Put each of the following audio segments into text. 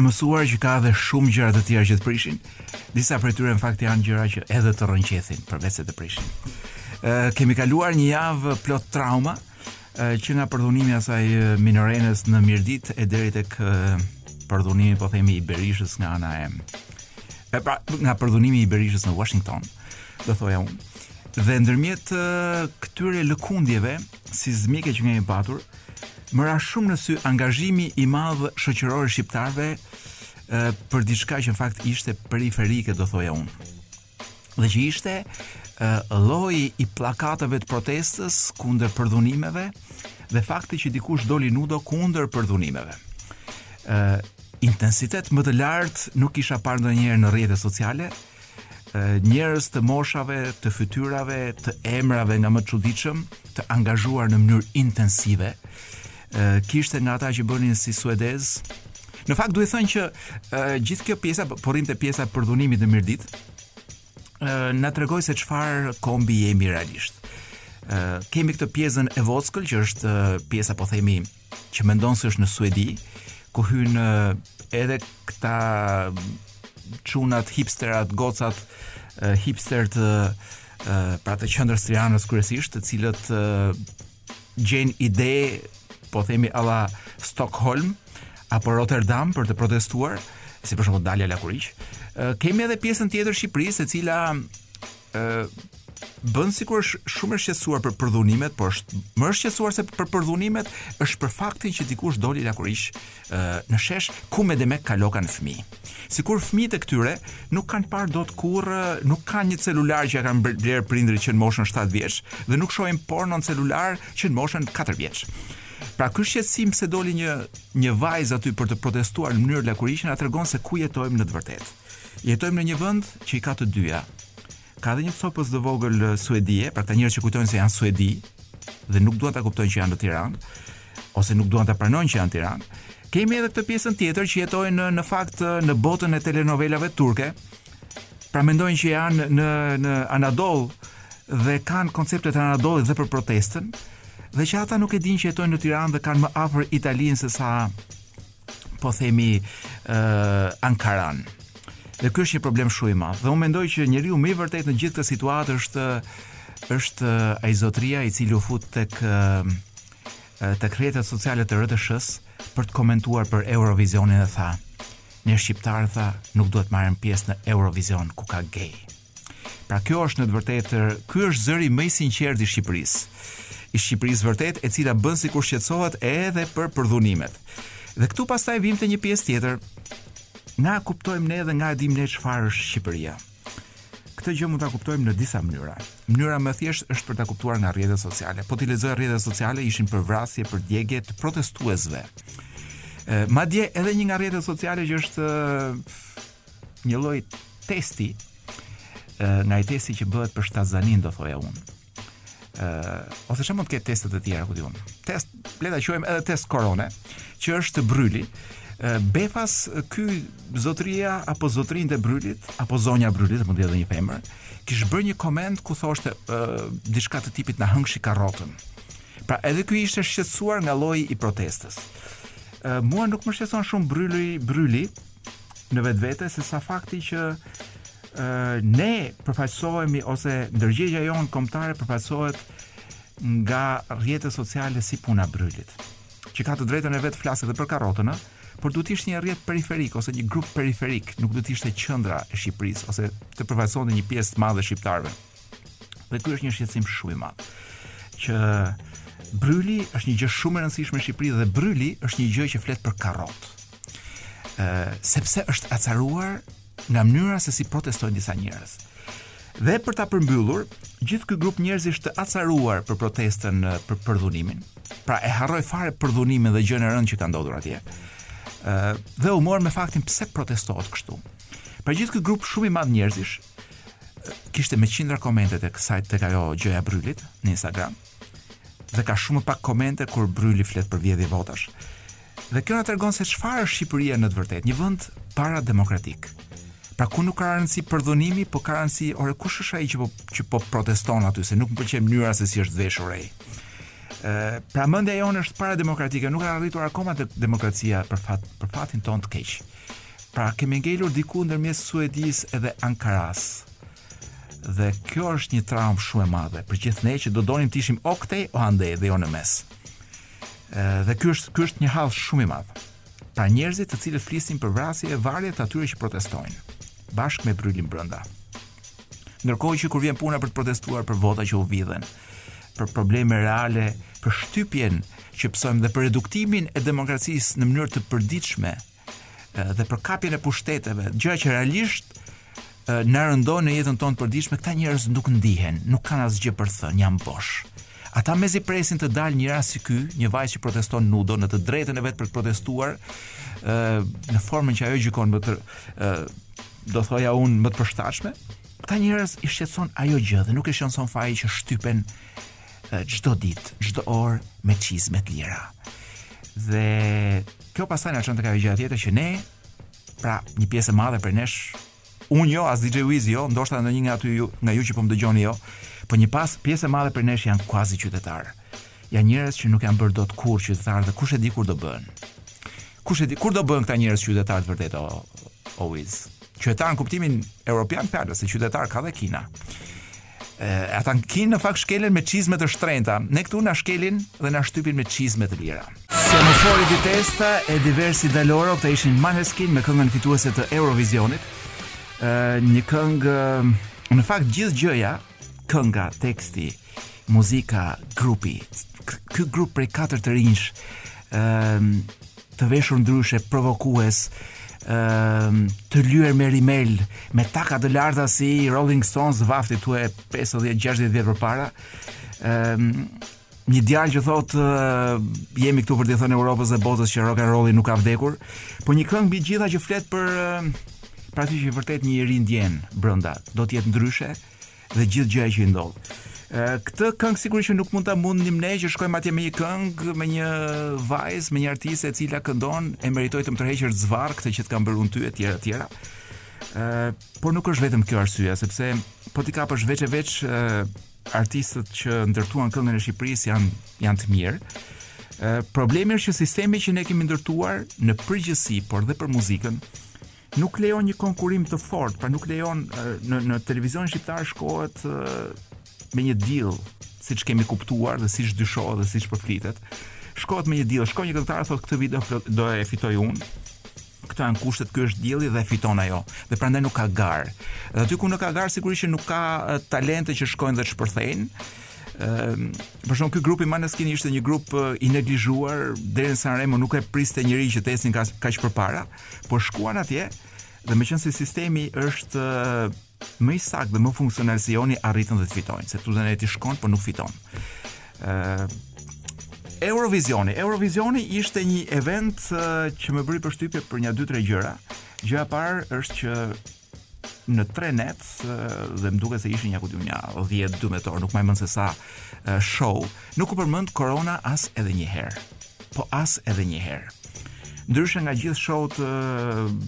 mësuar që ka edhe shumë gjëra të tjera që të prishin. Disa prej tyre në fakt janë gjëra që edhe të rrëqethin përveç se të prishin. Ë kemi kaluar një javë plot trauma që nga përdhunimi i asaj minorenës në Mirditë e deri tek përdhunimi po themi i Berishës nga ana e e pra nga përdhunimi i Berishës në Washington, do thoja unë. Dhe ndërmjet këtyre lëkundjeve sizmike që kemi patur, Më ra shumë në sy angazhimi i madh shoqëror i shqiptarëve për diçka që në fakt ishte periferike, do thoja unë. Dhe që ishte lloji i pllakatave të protestës kundër përdhunimeve dhe fakti që dikush doli nudo kundër përdhunimeve. Ë intensitet më të lartë nuk kisha parë ndonjëherë në rrjetet sociale, Njerëz të moshave, të fytyrave, të emrave nga më të çuditshëm, të angazhuar në mënyrë intensive. Kishte nga ata që bënin si suedez. Në fakt duhet thënë që gjithë kjo pjesa, po rrinte pjesa e përdhunimit në Mirditë, na tregoi se çfarë kombi jemi realisht. Kemi këtë pjesën e vockël që është pjesa po themi që mendon se është në Suedi, ku hyjnë edhe këta çunat hipsterat, gocat hipsteret pra të qendrës së Tiranës kryesisht, të cilët gjejnë ide, po themi alla Stockholm apo Rotterdam për të protestuar, si për shembull dalja lakuriq. Kemi edhe pjesën tjetër të Shqipërisë, e cila ë bën sikur është shumë e shqetësuar për përdhunimet, por është më e shqetësuar se për përdhunimet është për faktin që dikush doli lakuriq ë në shesh ku medemek kalokan fëmijë. Sikur fëmijët e këtyre nuk kanë parë dot kurrë, nuk kanë një celular që ia kanë blerë prindërit që në moshën 7 vjeç dhe nuk shohin porno në celular që në moshën 4 vjeç. Pra ky shqetësim se doli një një vajzë aty për të protestuar në mënyrë lakuriqe na tregon se ku jetojmë në të vërtetë. Jetojmë në një vend që i ka të dyja. Ka dhe një copëz të vogël Suedie, pra këta njerëz që kujtojnë se janë Suedi dhe nuk duan ta kuptojnë që janë në Tiranë ose nuk duan ta pranojnë që janë në Tiranë. Kemi edhe këtë pjesën tjetër që jetojnë në në fakt në botën e telenovelave turke. Pra mendojnë që janë në në Anadol dhe kanë konceptet e Anadolit dhe për protestën dhe që ata nuk e dinë që jetojnë në Tiranë dhe kanë më afër Italinë se sa po themi ë Ankaran. Dhe ky është një problem shumë i madh. Dhe unë mendoj që njeriu më i vërtetë në gjithë këtë situatë është është ai zotëria i cili u fut tek tek rrjetet sociale të RTSH-së për të komentuar për Eurovizionin dhe tha. Ne shqiptarë tha, nuk duhet të marrim pjesë në Eurovizion ku ka gay. Pra kjo është në të vërtetë, ky është zëri më i sinqertë i Shqipërisë. I Shqipërisë së vërtetë, e cila bën sikur shqetësohet edhe për përdhunimet. Dhe këtu pastaj vim te një pjesë tjetër. Nga e kuptojmë ne dhe nga e dimë ne çfarë është Shqipëria. Këtë gjë mund ta kuptojmë në disa mënyra. Mënyra më e thjeshtë është për ta kuptuar nga rrjetet sociale. Po t'i lexoje rrjetet sociale ishin për vrasje, për djegje të protestuesve. Madje edhe një nga rrjetet sociale që është një lloj testi nga ai testi që bëhet për shtatzëninë do thoja unë uh, ose që mund të ketë teste të tjera ku di unë test le ta quajmë edhe test korone që është bryli uh, befas ky zotëria apo zotërinjtë e brylit apo zonja e brylit mund të jetë një femër kish bërë një koment ku thoshte uh, diçka të tipit na hëngshi karotën pra edhe ky ishte i shqetësuar nga lloji i protestës uh, mua nuk më shqetëson shumë bryli bryli në vetvete se sa fakti që ë ne përfaqësohemi ose ndërgjegja jonë kombëtare përfaqësohet nga rrjete sociale si puna e brylit që ka të drejtën e vet të flasë edhe për karotën, ë, por duhet të ishte një rrjet periferik ose një grup periferik, nuk duhet të ishte qendra e Shqipërisë ose të përfaqësonte një pjesë të madhe të shqiptarëve. Dhe ky është një shqetësim shumë i madh që bryli është një gjë shumë e rëndësishme në Shqipëri dhe bryli është një gjë që flet për karotë. Ë sepse është acaruar nga mënyra se si protestojnë disa njerëz. Dhe për ta përmbyllur, gjithë ky grup njerëzish të acaruar për protestën për përdhunimin. Pra e harroi fare përdhunimin dhe gjënë e rëndë që ka ndodhur atje. Ë dhe u morën me faktin pse protestohet kështu. Pra gjithë ky grup shumë i madh njerëzish kishte me qindra komente tek sajt tek ajo gjëja e Brylit në Instagram dhe ka shumë pak komente kur Bryli flet për vjedhje votash. Dhe kjo na tregon se çfarë është Shqipëria në të vërtetë, një vend parademokratik. Pra ku nuk ka rëndësi përdhunimi, po ka rëndësi ore kush është ai që po që po proteston aty se nuk më pëlqen mënyra se si është veshur ai. Ë, pra mendja jonë është parademokratike, nuk ka arritur akoma te demokracia për fat për fatin tonë të keq. Pra kemi ngelur diku ndërmjet Suedisë edhe Ankarasë. Dhe kjo është një traumë shumë e madhe për gjithë ne që do donim të ishim o këtej o andej dhe jo në mes. Dhe ky është ky është një hall shumë i madh. Pra njerëzit të cilët flisnin për vrasje e varje të atyre që protestojnë bashkë me brylin brenda. Ndërkohë që kur vjen puna për të protestuar për vota që u vidhen, për probleme reale, për shtypjen që pësojmë dhe për reduktimin e demokracisë në mënyrë të përditshme dhe për kapjen e pushteteve, gjëra që realisht na rëndojnë në jetën tonë të përditshme, këta njerëz nuk ndihen, nuk kanë asgjë për të thënë, janë bosh. Ata mezi presin të dalë një rast si ky, një vajzë që proteston nudo në të drejtën e vet për të protestuar, ë në formën që ajo gjykon më të do thoja unë më të përshtatshme, këta njerëz i shqetëson ajo gjë dhe nuk i shqetëson fakti që shtypen çdo ditë, çdo orë me çizme të lira. Dhe kjo pastaj na çon tek ajo gjëja tjetër që ne pra një pjesë e madhe prej nesh unë jo as DJ Wiz jo, ndoshta ndonjë nga aty ju, nga ju që po më dëgjoni jo, po një pas pjesë e madhe prej nesh janë kuazi qytetarë. Janë njerëz që nuk janë bërë dot kurrë qytetarë dhe kush e di kur do bëhen. Kush e di, kur do bëhen këta njerëz qytetarë të vërtetë o, o Wiz? Qytetar në kuptimin europian të fjalës, se qytetarë ka dhe Kina. E, ata në Kinë në fakt shkelen me çizme të shtrenjta. Ne këtu na shkelin dhe na shtypin me çizme të lira. Siamo fuori di testa e diversi da loro këta ishin Maneskin me këngën fituese të Eurovisionit. Ë një këngë në fakt gjithë gjëja kënga, teksti, muzika, grupi. Ky grup prej katër të rinjsh, ëm të veshur ndryshe, provokues, ëm të lyer me rimel, me taka të larta si Rolling Stones vafti thuaj 50-60 vjet përpara. Ëm Një djalë që thotë jemi këtu për t'i thënë Europës dhe botës që rock and rolli nuk ka vdekur, po një këngë mbi të gjitha që flet për pra atë që vërtet një i ri ndjen brenda, do të jetë ndryshe dhe gjithë gjëja që i ndodh. Këtë këngë sigurisht që nuk mund ta mundnim ne që shkojmë atje me një këngë, me një vajzë, me një artiste e cila këndon e meritoj të më tërheqësh zvarrë këtë që të kam bërë unë ty etj etj. Ë, por nuk është vetëm kjo arsyeja, sepse po t'i kapësh veç e veç Artistët që ndërtuan këngën e Shqipërisë janë janë të mirë. Ë problemi është që sistemi që ne kemi ndërtuar në përgjithësi, por dhe për muzikën, nuk lejon një konkurrim të fortë, pra nuk lejon në në televizionin shqiptar shkohet me një deal, siç kemi kuptuar dhe siç dyshohet dhe siç përflitet. Shkohet me një deal, shkon një këngëtar thotë këtë vit do e fitoj unë, Këto janë kushtet, ky është deal-i dhe fiton ajo. Dhe prandaj nuk ka garë. Dhe aty ku nuk ka garë sigurisht që nuk ka talente që shkojnë dhe shpërthejnë. Ëm, për shembull ky grup i Maneskin ishte një grup i neglizhuar deri në Sanremo, nuk e priste njeri që të ecin kaq kaq përpara, por shkuan atje dhe meqenëse sistemi është Më i saktë dhe më funksional se joni arritën dhe të fitojnë, se këtu te ne ti shkon por nuk fiton. Ë Eurovizioni, Eurovizioni ishte një event që më bëri përshtypje për nja dy tre gjëra. Gjëja e parë është që në tre net dhe më duket se ishin nja ku di unë nja 10-12 orë, nuk mbaj mend se sa show. Nuk u përmend korona as edhe një herë. Po as edhe një herë. Ndryshe nga gjithë show-t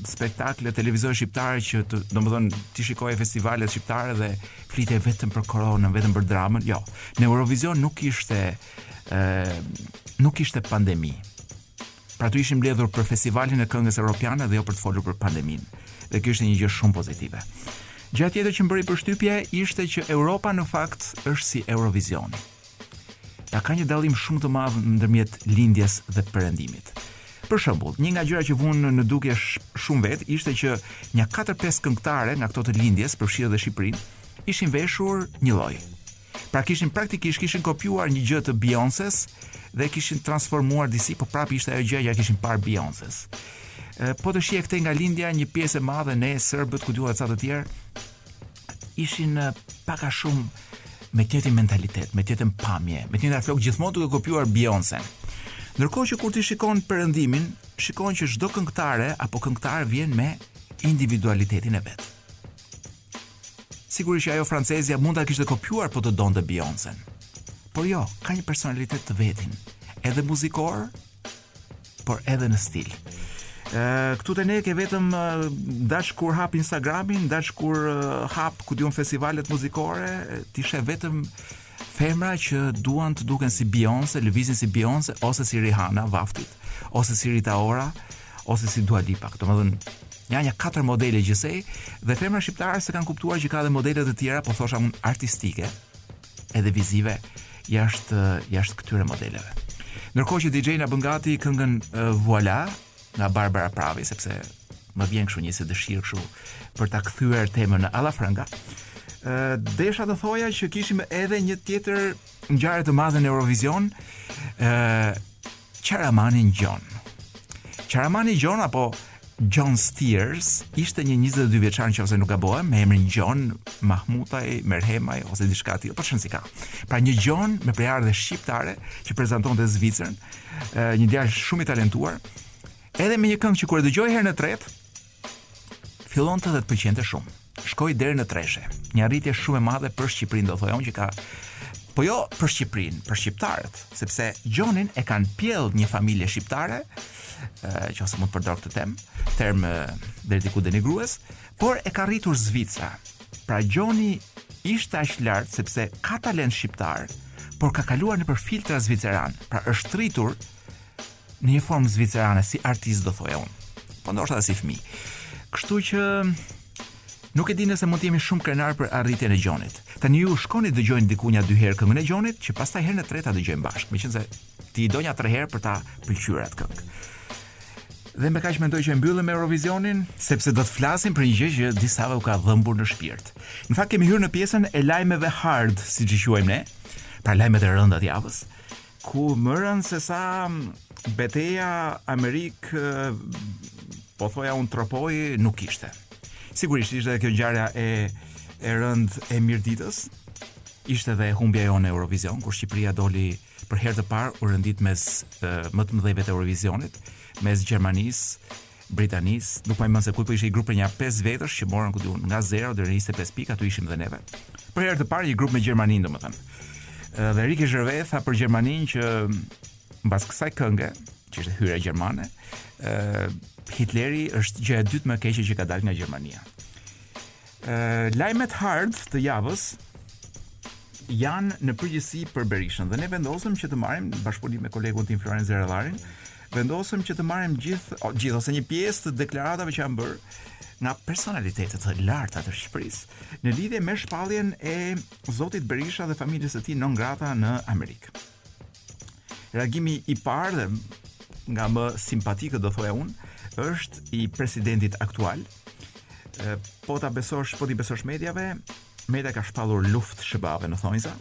spektakle televizore shqiptare që të, domethënë ti shikoje festivalet shqiptare dhe flitej vetëm për koronën, vetëm për dramën. Jo, në Eurovision nuk ishte ë nuk ishte pandemi. Pra aty ishin mbledhur për festivalin e këngës europiane dhe jo për të folur për pandeminë. Dhe kjo ishte një gjë shumë pozitive. Gjë tjetër që më bëri përshtypje ishte që Europa në fakt është si Eurovizioni. Pra ka një dallim shumë të madh ndërmjet lindjes dhe perëndimit. Për shembull, një nga gjërat që vunë në dukje shumë vetë ishte që nja 4-5 këngëtare nga këto të lindjes, përfshirë edhe Shqipërinë, ishin veshur njëlloj. Pra kishin praktikisht kishin kopjuar një gjë të Beyoncés dhe e kishin transformuar disi, po prapë ishte ajo gjëja që kishin parë Beyoncés. Po të shihje këtej nga lindja një pjesë e madhe ne serbët ku di unë ca të tjerë ishin pak a shumë me të njëjtin mentalitet, me të njëjtën pamje, me të njëjtët flokë gjithmonë duke kopjuar Beyoncé. Ndërkohë që kur ti shikon perëndimin, shikon që çdo këngëtare apo këngëtar vjen me individualitetin e vet. Sigurisht që ajo francezja mund ta kishte kopjuar po të donte Beyoncén. Por jo, ka një personalitet të vetin, edhe muzikor, por edhe në stil. Ë këtu te ne ke vetëm daç kur hap Instagramin, daç kur hap ku di unë festivalet muzikore, ti sheh vetëm Femra që duan të duken si Beyonce, lëvizin si Beyonce ose si Rihanna e vaktit, ose si Rita Ora, ose si Dua Lipa. Domethënë, janë nja katër modele gjithsej dhe femrat shqiptare s'e kanë kuptuar që ka edhe modele të tjera, do thosha unë artistike, edhe vizive jashtë jashtë këtyre modeleve. Ndërkohë që DJ na bën gati këngën uh, Voila, nga Barbara Pravi sepse më vjen kështu një si dëshirë kështu për ta kthyer temën në Alafranga. Ë desha të thoja që kishim edhe një tjetër ngjarje të madhe në Eurovision, ë Kahremani Gjon. Kahremani Gjon apo Gjon's Tears ishte një 22 vjeçar nëse nuk gabohem me emrin Gjon Mahmutaj Merhemaj ose diçka tjetër, po ç'rëndësi ka. Pra një Gjon me prejardhje shqiptare që prezantonte Zvicrën, një djalë shumë i talentuar. Edhe me një këngë që kur e dëgjoje herën e tretë, fillonte dhe të pëlqente shumë. Shkoi deri në treshe. Një arritje shumë e madhe për Shqipërinë, do thoja unë që ka Po jo për Shqipërinë, për shqiptarët, sepse Gjonin e kanë pjellë një familje shqiptare, qoftë se mund të përdor këtë term, term deri diku denigrues, Por e ka rritur Zvicra. Pra Gjoni ishte aq lart sepse ka talent shqiptar, por ka kaluar nëpër filtra zviceranë, pra është rritur në një formë zvicerane si artist do thoja unë. Po ndoshta si fëmijë. Kështu që nuk e di nëse mund të jemi shumë krenarë për arritjen e Gjonit. Tani ju shkoni dëgjojeni diku nja dy herë këngën e Gjonit, që pastaj herën e tretë ta dëgjojmë bashkë, meqenëse T'i doja tre herë për ta pëlqyer atë këngë. Dhe me kaq mendoj që e mbyllëm me Eurovizionin, sepse do të flasim për një gjë që disave u ka dhëmbur në shpirt. Në fakt kemi hyrë në pjesën e lajmeve hard, siç i quajmë ne, pra lajmet e rënda të javës, ku më rëndë se sa beteja Amerikë do thoja unë Tropojë nuk kishte. Sigurisht ishte kjo ngjarja e e rëndë e Mirditës. Ishte edhe humbja jonë në Eurovision kur Shqipëria doli Për herë të parë u rendit mes më të mëdhejve të Eurovisionit, mes Gjermanisë, Britanisë, nuk mbaj mend se kush po ishte një grup prej nja pesë vetësh që morën diku nga 0 deri në 25 pikë, aty ishim dhe neve. Për herë të parë një grup me Gjermaninë, domethënë. Dhe Ricky Gervais tha për Gjermaninë që mbas kësaj kënge, që ishte hyrja gjermane, ë Hitleri është gjëja e dytë më e keqe që ka dalë nga Gjermania. Lajmet hard të javës janë në përgjithësi për Berishën dhe ne vendosëm që të marrim në bashkëpunim me kolegun tim Florenc Zerelarin, vendosëm që të marrim gjithë gjithë ose një pjesë të deklaratave që janë bërë nga personalitete të larta të Shqipërisë në lidhje me shpalljen e zotit Berisha dhe familjes së tij non grata në Amerikë. reagimi i parë dhe nga më simpatikët do thoja unë, është i presidentit aktual. Po ta besosh, po t'i besosh mediave, Meta i ka shpallur luftë SHBA-ve në thonjëza.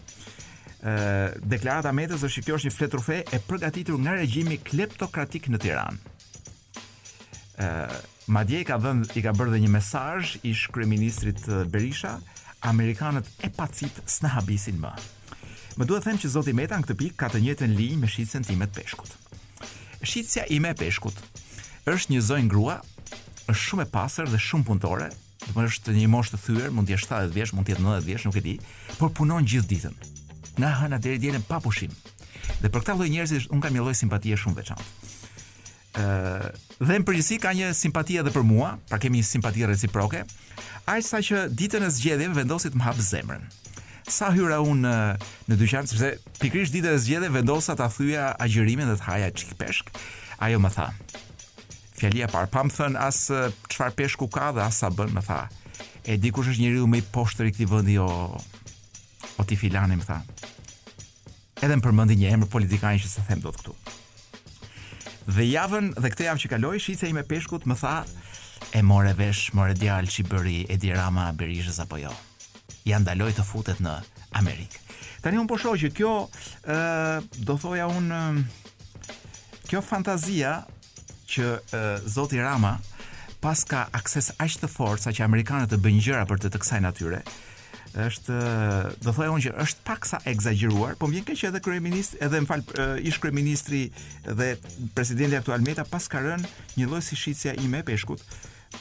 Deklarata e Metës është që kjo është një fletërrufe e përgatitur nga regjimi kleptokratik në Tiranë. Ë uh, madje i ka dhënë i ka bërë dhe një mesazh ish kryeministrit Berisha, amerikanët e paçim s'na habisin më. Më duhet të them që zoti Meta në këtë pikë ka të njëjtën linjë me shitësen time të peshkut. Shitësja ime e peshkut është një zonjë grua, është shumë e pastër dhe shumë punëtore, do thotë është në moshë të thyer, mund të jetë 70 vjeç, mund të jetë 90 vjeç, nuk e di, por punon gjithë ditën. Nga e hëna deri të dielën pa pushim. Dhe për këtë lloj njerëzish unë kam një lloj simpatie shumë të veçantë. ë dhe në përgjithësi ka një simpati edhe për mua, pra kemi një simpati reciproke, aq sa që ditën e zgjedhjeve vendosi të më hapë zemrën. Sa hyra unë në, në dyqan, sepse pikërisht ditën e zgjedhjeve vendosa ta thyja agjërimin dhe të haja çik peshk, ajo më tha. Fjalia e parë, pa më thënë as çfarë peshku ka dhe as sa bën, më tha. E di kush është njeriu më i poshtër i këtij vendi o o ti filani më tha. Edhe më përmendi një emër politikani që s'e them dot këtu. Dhe javën dhe këtë javë që kaloi, shitësja ime e peshkut më tha e more vesh, more djalë ç'i bëri Edi Rama Berishës apo jo. Ia ndaloi të futet në Amerikë. Tani unë po shoh që kjo, ë, do thoja unë, kjo fantazia që ë, Zoti Rama paska akses aq të fortë sa që amerikanët të bëjnë gjëra për të të kësaj natyre, është do thoja unë që është paksa ekzagjeruar, po më vjen keq edhe kryeministr, edhe më fal ish kryeministri dhe presidenti aktual Meta paska rënë një lloj si shitja ime e peshkut.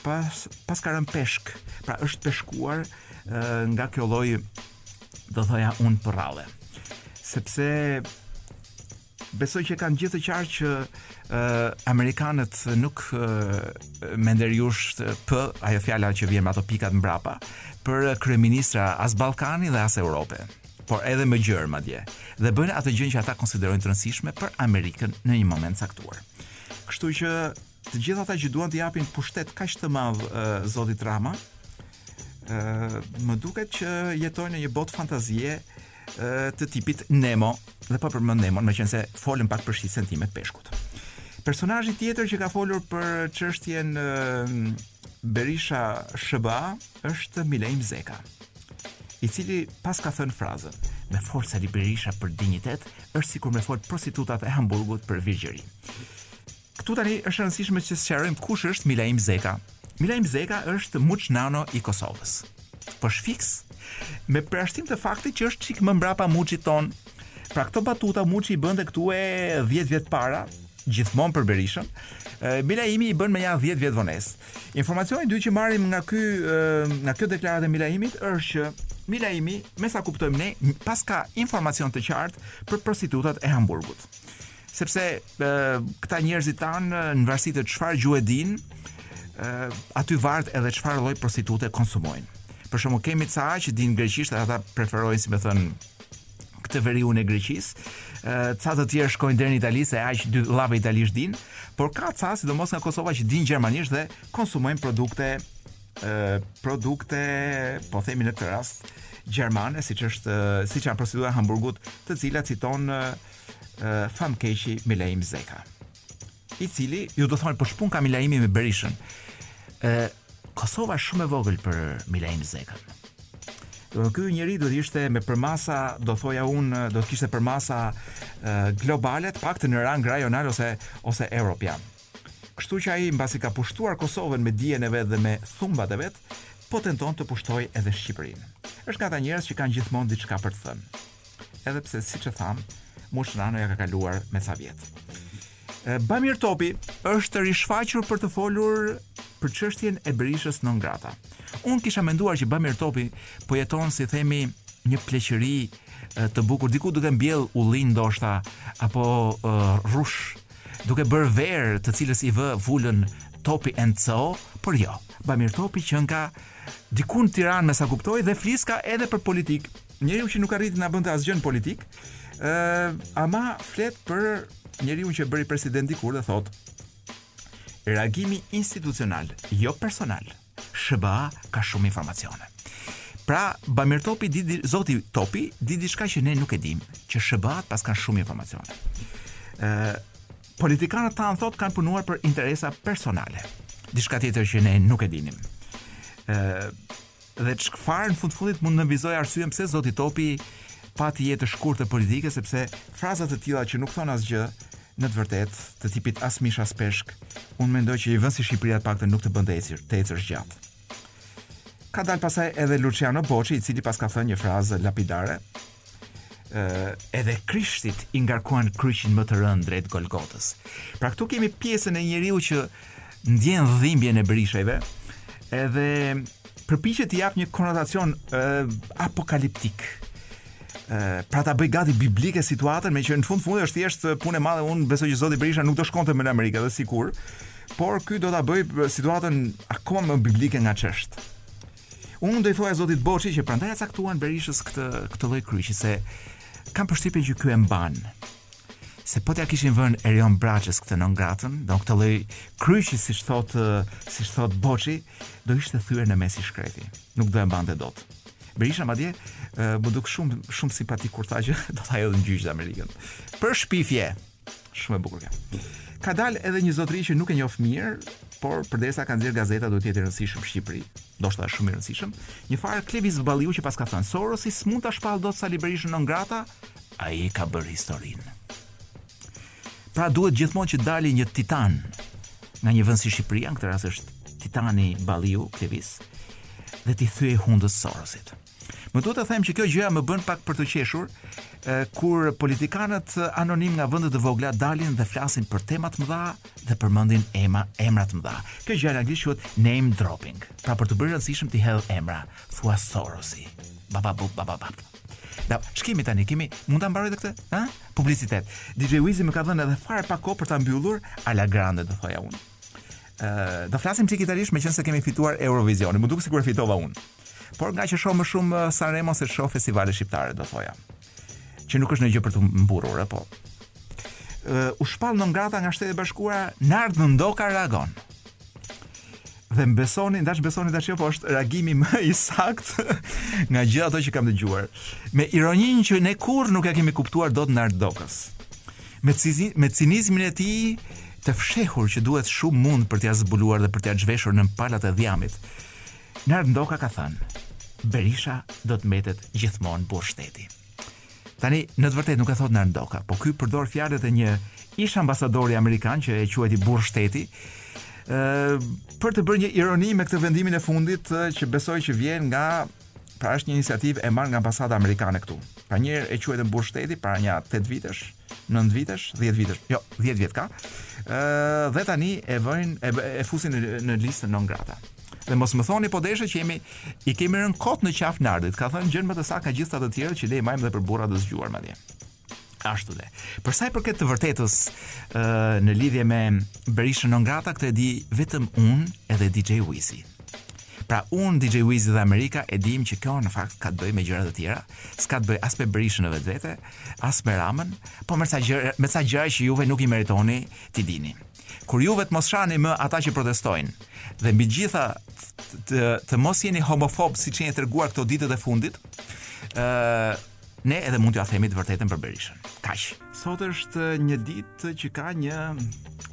Pas paska rënë peshk. Pra është peshkuar nga kjo lloj do thoja unë përralle. Sepse Besoj që kanë të gjithë të qartë që uh, amerikanët nuk uh, mendojnë, qysh po ajo fjala që vjen me ato pikat mbrapa për kryeministra as Ballkani dhe as Europe por edhe më gjërë madje, dhe bëjnë atë gjënë që ata konsiderojnë të rëndësishme për Amerikën në një moment caktuar. Kështu që të gjithë ata që duan të japin pushtet kaq të madh uh, zotit Rama, uh, më duket që jetojnë në një botë fantazie, të tipit Nemo, dhe po përmend Nemon, meqenëse folën pak për shitjen time të peshkut. Personazhi tjetër që ka folur për çështjen Berisha SHBA është Milaim Zeka, i cili paska thënë frazën me fol Sali Berisha për dinjitet është sikur me fol prostitutat e Hamburgut për virgjëri. Këtu tani është e rëndësishme që të sqarojmë kush është Milaim Zeka. Milaim Zeka është Muç Nano i Kosovës. Po fiks me përjashtim të faktit që është çik më mbrapa Muçit tonë. Pra këto batuta Muçi i bënte këtu e 10 vjet para, gjithmonë për Berishën. Milaimi i bën me ja 10 vjet vonesë. Informacioni i dytë që marrim nga ky nga kjo deklaratë e Milaimit është që Milaimi, me sa kuptojmë ne, paska informacion të qartë për prostitutat e Hamburgut. Sepse këta njerëzit tanë në varësi të çfarë gjuhe dinë, aty varet edhe çfarë lloj prostitute konsumojnë. Për shembull, kemi ca që dinë greqisht, ata preferojnë, si me thënë, këtë veriun e Greqisë. Ca të tjerë shkojnë deri në Itali se aq dy llafe italisht dinë, por ka ca sidomos nga Kosova që dinë gjermanisht dhe konsumojnë produkte produkte, po themi në këtë rast, gjermane, siç është siç janë prostitutat e Hamburgut, të cilat citon famkeqi Milaim Zeka, i cili ju do thoni po ç'punë ka Milaimi me Berishën. Ë Kosova është shumë e vogël për Milaim Zekën. Do të ky njeri do të ishte me përmasa, do thoja unë, do të kishte përmasa globale, të paktën në rang rajonal ose ose europian. Kështu që ai mbasi ka pushtuar Kosovën me dijen e vet dhe me thumbat e vet, po tenton të pushtojë edhe Shqipërinë. Është nga ata njerëz që kanë gjithmonë diçka për të thënë. Edhe pse siç e thamë, Mush Rano ja ka kaluar me sa vjet. Bamir Topi është rishfaqur për të folur për çështjen e Berishës non grata. Unë kisha menduar që Bamir Topi po jeton si themi një pleqëri të bukur diku duke mbjellë ullinj ndoshta apo uh, rrush duke bërë verë të cilës i vë vulën Topi and Co, por jo. Bamir Topi qenka diku në Tiranë me sa kuptoj dhe fliska edhe për politikë, Njeriu që nuk arriti na bënte asgjë në politikë, ë ama flet për njeriun që e bëri president dikur dhe thotë reagimi institucional, jo personal. SHBA ka shumë informacione. Pra, Bamir Topi di, di zoti Topi di diçka që ne nuk e dimë, që SHBA paskan shumë informacione. ë Politikanët tanë thotë kanë punuar për interesa personale. Diçka tjetër që ne nuk e dinim. ë Dhe çfarë në fund fundit mund të nënvizojë arsyen pse zoti Topi pati jetë të shkurtër politike sepse fraza të tilla që nuk thonë asgjë në të vërtetë të tipit as mish as peshk unë mendoj që një vend si Shqipëria të paktën nuk të bën të ecir të ecësh gjatë ka dalë pastaj edhe Luçiano Boçi i cili paska thënë një frazë lapidare uh, edhe Krishtit i ngarkuan kryqin më të rëndë drejt Golgotës. Pra këtu kemi pjesën e njeriut që ndjen dhimbjen e Berishajve, edhe përpiqet t'i japë një konotacion uh, apokaliptik. Uh, pra ta bëjë gati biblike situatën meqë në fund fundit është thjesht punë e madhe unë besoj që zoti Berisha nuk do shkonte më në Amerikë dhe sikur por ky do ta bëjë situatën akoma më biblike nga ç'është Unë do i thoja zotit Boçi që prandaj ia caktuan Berishës këtë këtë lloj kryqi se kam përshtypjen që ky e mban. Se po t'ja kishin vënë Erion Braçës këtë non gratën, do këtë lloj kryqi siç thotë siç thotë Boçi, do ishte thyer në mes i shkreti. Nuk do e mbante dot. Berisha madje m'u duk shumë shumë simpatik kur tha që do ta hedhë në gjyq Amerikën. Për shpifje. Shumë e bukur kjo. Ka dalë edhe një zotëri që nuk e njoh mirë, por përderisa e ka nxjerrë gazeta duhet të jetë i rëndësishëm në Shqipëri. Ndoshta shumë i rëndësishëm. Një farë Klevis Balliu që paska thënë Sorosi s'mund ta shpallë dot Sali Berishën non grata, ai e ka bërë historinë. Pra duhet gjithmonë që të dali një titan nga një vend si Shqipëria, në këtë rast është titani Balliu Klevis dhe t'i thyejë hundët Sorosit. Më duhet të them që kjo gjëja më bën pak për të qeshur, kur politikanët anonimë nga vende të vogla dalin dhe flasin për tema të mëdha dhe përmendin emra emra të mëdha. Kjo gjë në anglisht quhet name dropping. Pra për t'u bërë i rëndësishëm ti hedh emra, thua Sorosi. Baba bub baba bab. Da, ç'kemi tani, kemi, mund ta mbaroj këtë? Ha? Publicitet. DJ Wizi më ka dhënë edhe fare pak kohë për ta mbyllur alla grande, do thoja unë. Ë, uh, do flasim çik italisht meqense kemi fituar Eurovisionin. Më duket sikur e fitova unë. Por nga që shoh më shumë uh, Sanremo se shoh festivale shqiptare, do thoja. Që nuk është ndonjë gjë për të mburrur, apo. Uh, u shpall non grata nga Shtetet e Bashkuara, Nard Ndoka reagon. Dhe më besoni, ndash besoni ndash jo, po është reagimi më i sakt nga gjithë ato që kam dëgjuar. Me ironinë që ne kurrë nuk e kemi kuptuar dot Nard Ndokës. Me cizi, me cinizmin e tij të fshehur që duhet shumë mund për t'ia zbuluar dhe për t'ia zhveshur në palat e dhjamit Nard Ndoka ka thënë, Berisha do të mbetet gjithmonë burrë shteti. Tani, në të vërtetë nuk e thot Nard Ndoka, po ky përdor fjalët e një ish ambasadori amerikan që e quajti burrë shteti, ë për të bërë një ironi me këtë vendimin e fundit që besoj që vjen nga pra është një iniciativë e marrë nga ambasada amerikane këtu. Pra njëherë e quajtën burrë shteti para nja 8 vitesh, 9 vitesh, 10 vitesh, jo, 10 vjet ka. Ë dhe tani e vënë e, e fusin në, në listën non grata. Dhe mos më thoni po deshë që jemi i kemi rënë kot në qafë Nardit. Ka thënë gjënë më të saktë nga gjithë ata të tjerë që ne i mbajmë dhe për burra të zgjuar madje. Ashtu dhe. Për sa i përket të vërtetës ë në lidhje me Berishën non grata këtë e di vetëm unë edhe DJ Wizi. Pra unë DJ Wizi dhe Amerika e dimë që kjo në fakt ka të bëjë me gjëra të tjera, s'ka të bëjë as me Berishën në vetvete, As me Ramën, po me ca gjëra, me ca gjëra që juve nuk i meritoni t'i dini. Kur juve të mos shani më ata që protestojnë dhe mbi të gjitha, të mos jeni homofob siç jeni treguar këto ditët e fundit, ë uh, ne edhe mund t'jua themi të vërtetën për Berishën. Kaq. Sot është një ditë që ka një,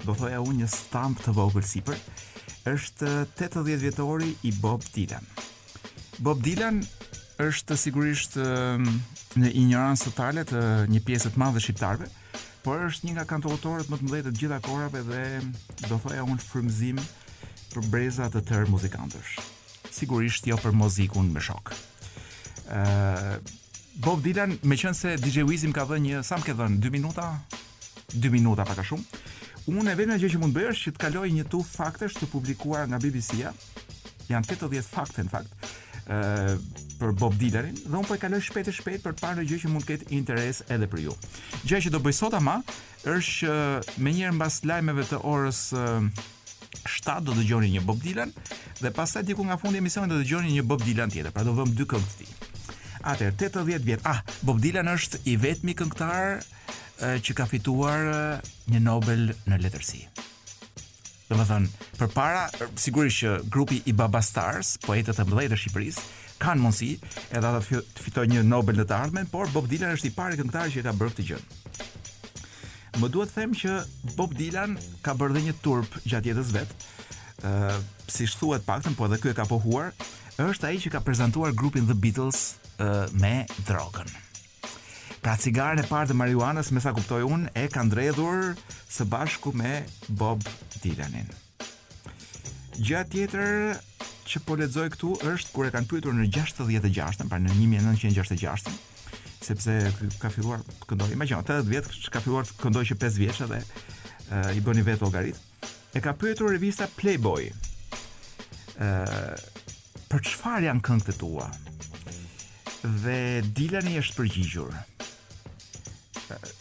do thoja unë, një stamp të vogël sipër. Është 80 vjetori i Bob Dylan. Bob Dylan është sigurisht në injorancë totale të një pjese të madhe shqiptarëve, por është një nga kantautorët më të mëdhenj të gjitha kohërave dhe do thoja un frymëzim për breza të tërë muzikantësh. Sigurisht jo për muzikun me shok. Ë uh, Bob Dylan, me qënë se DJ Wizi më ka dhënë një, sa më ke dhënë, 2 minuta? 2 minuta pak a shumë. Unë e vetmja gjë që mund të bëj është që të kaloj një tufë faktesh të publikuar nga BBC-ja, Janë 80 fakte në fakt për Bob Dylanin dhe unë po e kaloj shpejt e shpejt për të parë gjë që mund të ketë interes edhe për ju. Gjëja që do bëj sot ama është që menjëherë mbas lajmeve të orës 7 do dëgjoni një Bob Dylan dhe pastaj diku nga fundi i emisionit do dëgjoni një Bob Dylan tjetër, pra do vëmë dy këngë të tij. Atëherë 80 vjet. Ah, Bob Dylan është i vetmi këngëtar që ka fituar një Nobel në letërsi. Domethënë, përpara, sigurisht që grupi i Baba Stars, poetët e mëdhenj të Shqipërisë, kanë mundësi edhe ata të fitojnë një Nobel në të ardhmen, por Bob Dylan është i pari këngëtar që e ka bërë këtë gjë. Më duhet të them që Bob Dylan ka bërë dhe një turp gjatë jetës vet. ë uh, siç thuhet paktën, po edhe ky e ka pohuar, është ai që ka prezantuar grupin The Beatles uh, me drogën. Pra cigaren e parë të marijuanës, me sa kuptoj unë, e kanë dredhur së bashku me Bob Dylanin. Gjëja tjetër që po lexoj këtu është kur e kanë pyetur në 66-ën, pra në 1966-ën, sepse ky ka filluar të këndojë, imagjino, 80 vjet, ka filluar të këndojë që 5 vjeç edhe uh, i bëni vetë llogaritë. E ka pyetur revista Playboy. Ë për çfarë janë këngët e tua? Dhe Dylani është përgjigjur.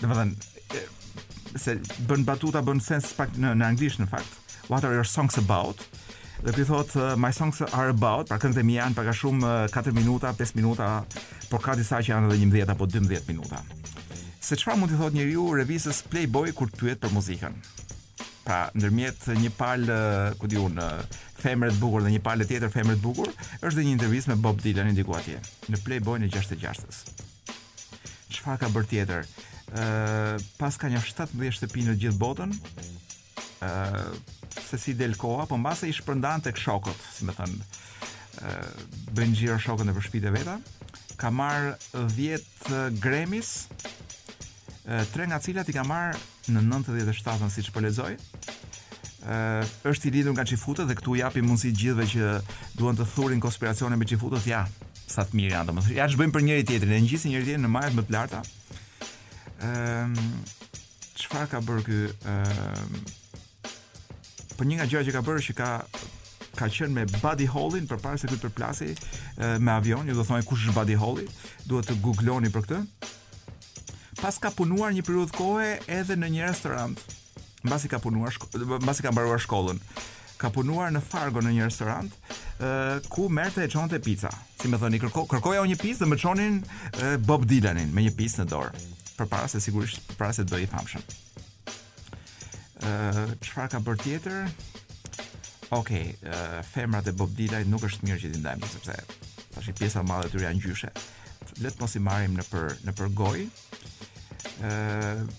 Domethënë s'e bën batuta bën sens pak në në anglisht në fakt. What are your songs about? Dhe ky thotë my songs are about, pra këngët e mia janë pak a shumë 4 minuta, 5 minuta, por ka disa që janë edhe 11 apo 12 minuta. Se çfarë mund t'i thotë njeriu revistës Playboy kur të pyet për muzikën? pra ndërmjet një palë, ku di unë, femre të bukur dhe një palë tjetër femre të bukur, është dhe një intervistë me Bob Dylanin diku atje, në Playboy në 66-ës. Çfarë ka bërë tjetër? Ë, paska nja 17 shtëpi në gjithë botën. Ë, se s'i del koha, po mbase i shpërndan tek shokët, si me thënë, ë, bën xhiro shokët nëpër shtëpitë e veta. Ka marrë 10 të Grammys, tre nga cilat i ka marrë në 97-ën siç po lexoj. Ë është i lindur nga çifutët dhe këtu u japim mundësi gjithëve që duan të thurin konspiracione me çifutët, ja, sa të mirë janë domethënë. Ja ç'bëjmë për njëri tjetrin, e ngjisin njëri-tjetrin në majat më të larta. Ëm çfarë ka bërë ky ë Për një nga gjërat që ka bërë është që ka ka qenë me Buddy Hollin përpara se ky të përplasej me avion, ju do thoni kush është Buddy Holli, duhet të googloni për këtë. Paska punuar një periudhë kohe edhe në një restorant. Mbasi ka punuar, mbasi ka mbaruar shkollën, ka punuar në Fargo në një restorant, ë uh, ku merrte e çonte pica. Si me thënë, kërko, kërkoja unë një picë dhe më çonin uh, Bob Dylanin me një picë në dorë. Përpara se sigurisht, përpara se t'ishte i famshëm. Çfarë ka bërë tjetër? Ok, uh, femrat e Bob Dylanit nuk është mirë që t'i ndajmë sepse tashi pjesa e madhe e tyre janë gjyshe. Le të mos i marrim nëpër nëpër gojë. Ë uh,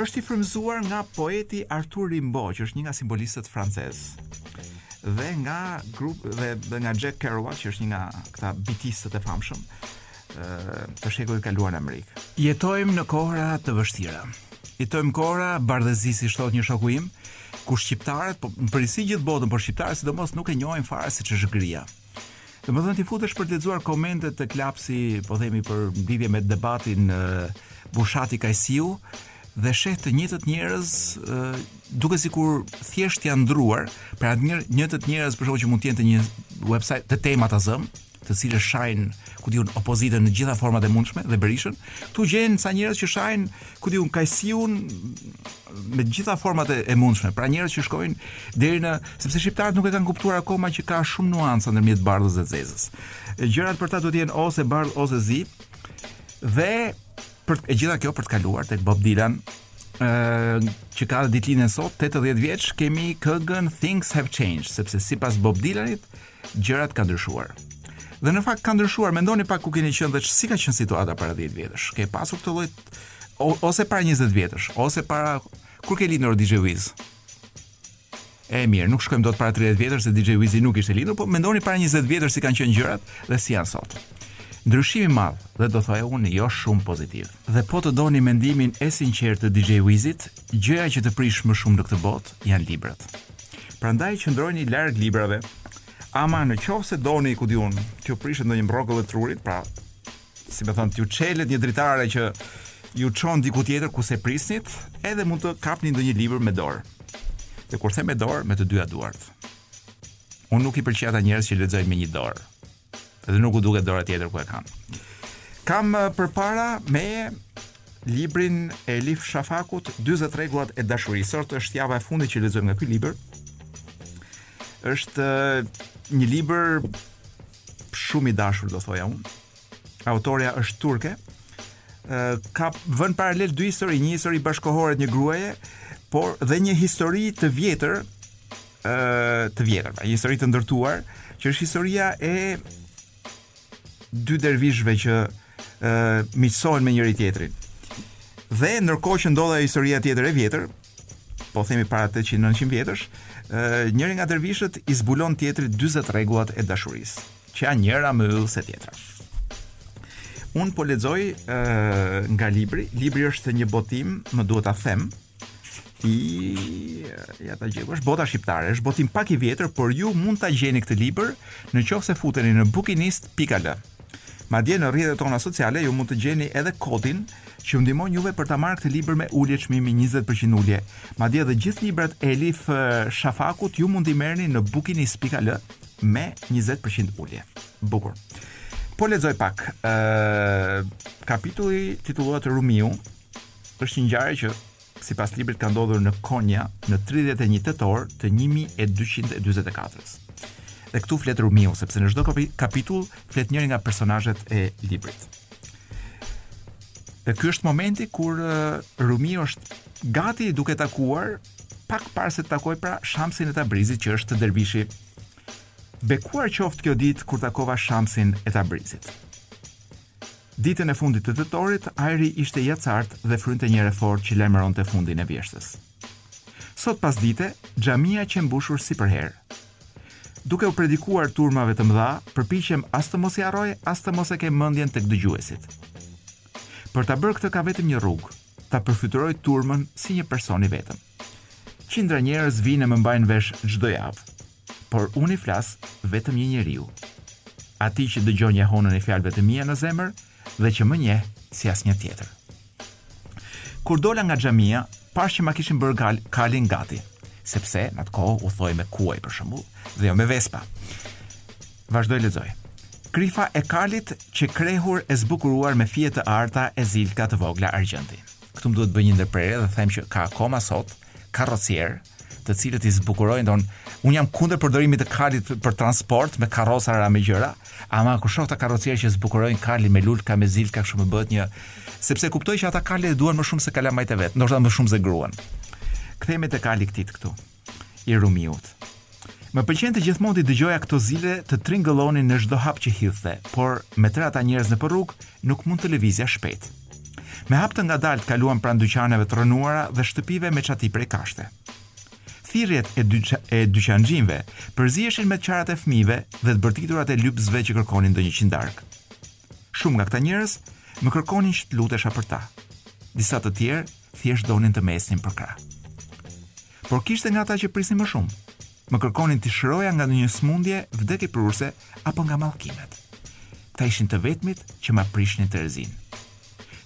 është i frymzuar nga poeti Arthur Rimbaud, që është një nga simbolistët francezë dhe nga grup dhe, dhe nga Jack Kerouac që është një nga këta bitistët e famshëm të shekullit kaluar në Amerikë. Jetojmë në kohëra të vështira. Jetojmë kohëra bardhezi si thotë një shoku im, ku shqiptarët, po në përgjithësi gjithë bota, por shqiptarët sidomos nuk e njohin fare siç është gria. Domethënë t'i futesh për të lexuar komentet te Lapsi, po themi në lidhje me debatin Bushati Kajsiu, dhe sheh të njëjtët njerëz duke sikur thjesht janë ndërruar, pra të njëjtët njerëz për shkak që mund të jenë te një website te Tema ta zëmë, të cilët shajnë, ku di unë, opozitën në të gjitha format e mundshme dhe Berishën, këtu gjejnë ca njerëz që shajnë, ku di unë, Kajsiun me të gjitha format e, e mundshme. Pra njerëz që shkojnë deri në, sepse shqiptarët nuk e kanë kuptuar akoma që ka shumë nuanca ndërmjet bardhës dhe zezës. Gjërat për ta duhet të jenë ose bardh ose zi. Dhe për e gjitha kjo për të kaluar tek Bob Dylan, që ka ditëlindjen sot 80 vjeç kemi këngën Things Have Changed sepse sipas Bob Dylanit Gjërat kanë ndryshuar. Dhe në fakt kanë ndryshuar. Mendoni pak ku keni qenë dhe si ka qenë situata para 10 vjetësh. Ke pasur këtë lloj ose para 20 vjetësh, ose para kur ke lindur DJ Wiz. E mirë, nuk shkojmë dot para 30 vjetësh se DJ Wizi nuk ishte lindur, po mendoni para 20 vjetësh si kanë qenë gjërat dhe si janë sot. Ndryshim i madh dhe do thoja unë jo shumë pozitiv. Dhe po të doni mendimin e sinqertë të DJ Wizit, gjëja që të prish më shumë në këtë botë janë librat. Prandaj qëndrojini larg librave. Ama në qoftë se doni, ku di unë, t'ju prishet ndonjë mbrogëll e trurit, pra si me thënë, t'ju çelet një dritare që ju çon diku tjetër ku s'e prisnit, edhe mund të kapni ndonjë libër me dorë. Dhe kur them me dorë, me të dyja duart. Unë nuk i pëlqej ata njerëz që lexojnë me një dorë. Dhe nuk u duket dora tjetër ku e kanë. Kam përpara meje librin e Elif Shafakut 40 rregullat e dashurisë. Sot është java e fundit që lexojmë nga ky libër. Është një libër shumë i dashur, do thoja unë. Autorja është turke. Ka vënë paralel dy histori, një histori bashkëkohore të një gruaje, por dhe një histori të vjetër ë të vjetër, pra një histori të ndërtuar, që është historia e dy dervishëve që ë miqësohen me njëri-tjetrin. Dhe ndërkohë që ndodh ajo historia tjetër e vjetër, po themi para 800-900 vjetësh, njëri nga dervishët i zbulon tjetrit 40 rregullat e dashurisë, që janë njëra më yll se tjetra. Unë po lexoj nga libri, libri është një botim, më duhet ta them, Ti ja ta gjej. Është Bota Shqiptare, është botim pak i vjetër, por ju mund ta gjeni këtë libër në qoftë se futeni në bookinist.al. Madje në rrjetet tona sociale ju mund të gjeni edhe kodin që ju ndihmon juve për ta marrë këtë libër me ulje çmimi 20% ulje. Madje dhe gjithë librat e Elif Shafakut ju mund t'i merrni në bookinist.al me 20% ulje. Bukur. Po lexoj pak. Ë, kapitulli titullohet Rumiu, Është një ngjarje që, sipas librit ka ndodhur në Konja në tridhjetë e një tetor të një mijë e dyqind e dyzet e katër-s. Dhe këtu flet Rumiu, sepse në çdo kapitull flet njëri nga personazhet e librit. Dhe ky është momenti kur Rumiu është gati duke takuar pak para se të takojë pra Shamsin e Tabrizit që është dervishi. Bekuar qoftë kjo ditë kur takova Shamsin e Tabrizit. Ditën e fundit të tetorit, ajri ishte i acartë dhe frynte një erë e fortë që lajmëronte fundin e vjeshtës. Sot pasdite, xhamia qe mbushur si përherë. Duke u predikuar turmave të mëdha, përpiqem as të mos i harroj, as të mos e kem mendjen tek dëgjuesit. Për ta bërë këtë ka vetëm një rrugë, ta përfytyroj turmën si një person i vetëm. Qindra njerëz vijnë e më mbajnë vesh çdo javë, por unë i flas vetëm një njeriu, atij që dëgjon jehonën e fjalëve të mia në zemër dhe që më njeh si asnjë tjetër. Kur dola nga xhamia, pashë që ma kishin bërë gal, kalin gati, sepse në atë kohë udhëtoje me kuaj për shembull, dhe jo me vespa. Vazhdoj lexoj. Krifa e kalit qe krehur e zbukuruar me fije të arta e zilka të vogla argjendi. këtu më duhet bëj një ndërprerje dhe them që ka akoma sot karrocierë të cilët i zbukurojnë dhe unë jam kundër përdorimit të kalit për transport me karroca a me gjëra ama kur shoh ata karrocierë që zbukurojnë kalin me lulka me zilka kështu më bëhet një sepse kuptoj që ata kalin e duan më shumë se kalamajtë e vet ndoshta më shumë se gruan kthehemi te kali i këtij këtu i Rumiut. Më pëlqente gjithmonë t'i dëgjoja këto zile të tringëllonin në çdo hap që hidhte, por me tërë ata njerëz nëpër rrugë, nuk mund të lëvizja shpejt. Me hap të ngadaltë kaluam pranë dyqaneve të rrënuara dhe shtëpive me çati prej kashte. Thirrjet e, dyqa, e dyqanxhinjve përziheshin me të qarat e fëmijëve dhe të bërtiturat e lypësve që kërkonin ndonjë qindarkë. Shumë nga këta njerëz më kërkonin që të lutesha për ta. Disa të tjerë thjesht donin të më ecnin përkrah. Por kishte nga ata që prisnin më shumë. Më kërkonin t'i shëroja nga ndonjë sëmundje vdekjeprurëse apo nga mallkimet. Këta ishin të vetmit që ma prishnin terezinë.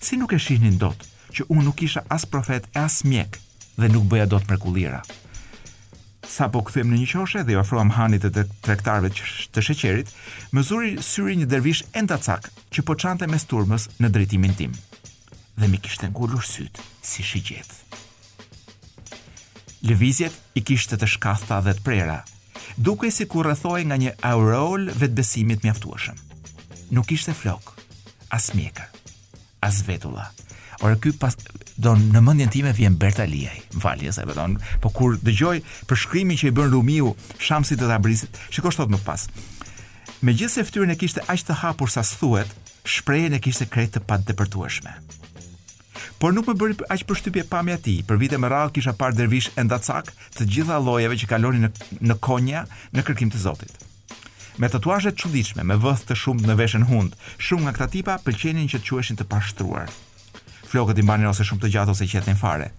Si nuk e shihnin dot që unë nuk isha as profet e as mjek dhe nuk bëja dot mrekullira. Sapo u kthyem në një qoshe dhe iu afruam hanit të tregtarëve të sheqerit, më zuri syri një dervish endacak që po çante mes turmës në drejtimin tim. dhe m'i kishte ngulur sytë si shigjetë. Lëvizjet i kishte të shkathta dhe të prera, dukej sikur rrethohej nga një aureolë vetëbesimi të mjaftueshëm. Nuk kishte flokë, as mjekër, as vetulla. Ore ky pas don në mendjen time vjen Bert Aliaj, mfalje se don, po kur dëgjoj përshkrimin që i bën Rumiu, Shamsit të Tabrizit. Shiko ç'thotë më pas. Megjithëse fytyrën e kishte aq të hapur sa s'thuhet, shprehjen e kishte krejt të padepërtueshme. Por nuk më bëri aq përshtypje pamja e tij, për vite me radhë kisha parë dervishë endacakë të të gjitha llojeve që kalonin në Konja në kërkim të Zotit. Me tatuazhe të çuditshme, me vëthë të shumtë në vesh e në hundë, shumë nga këta tipa pëlqenin që të quheshin të pashtruar. Flokët i mbanin ose shumë të gjatë ose i qethnin fare.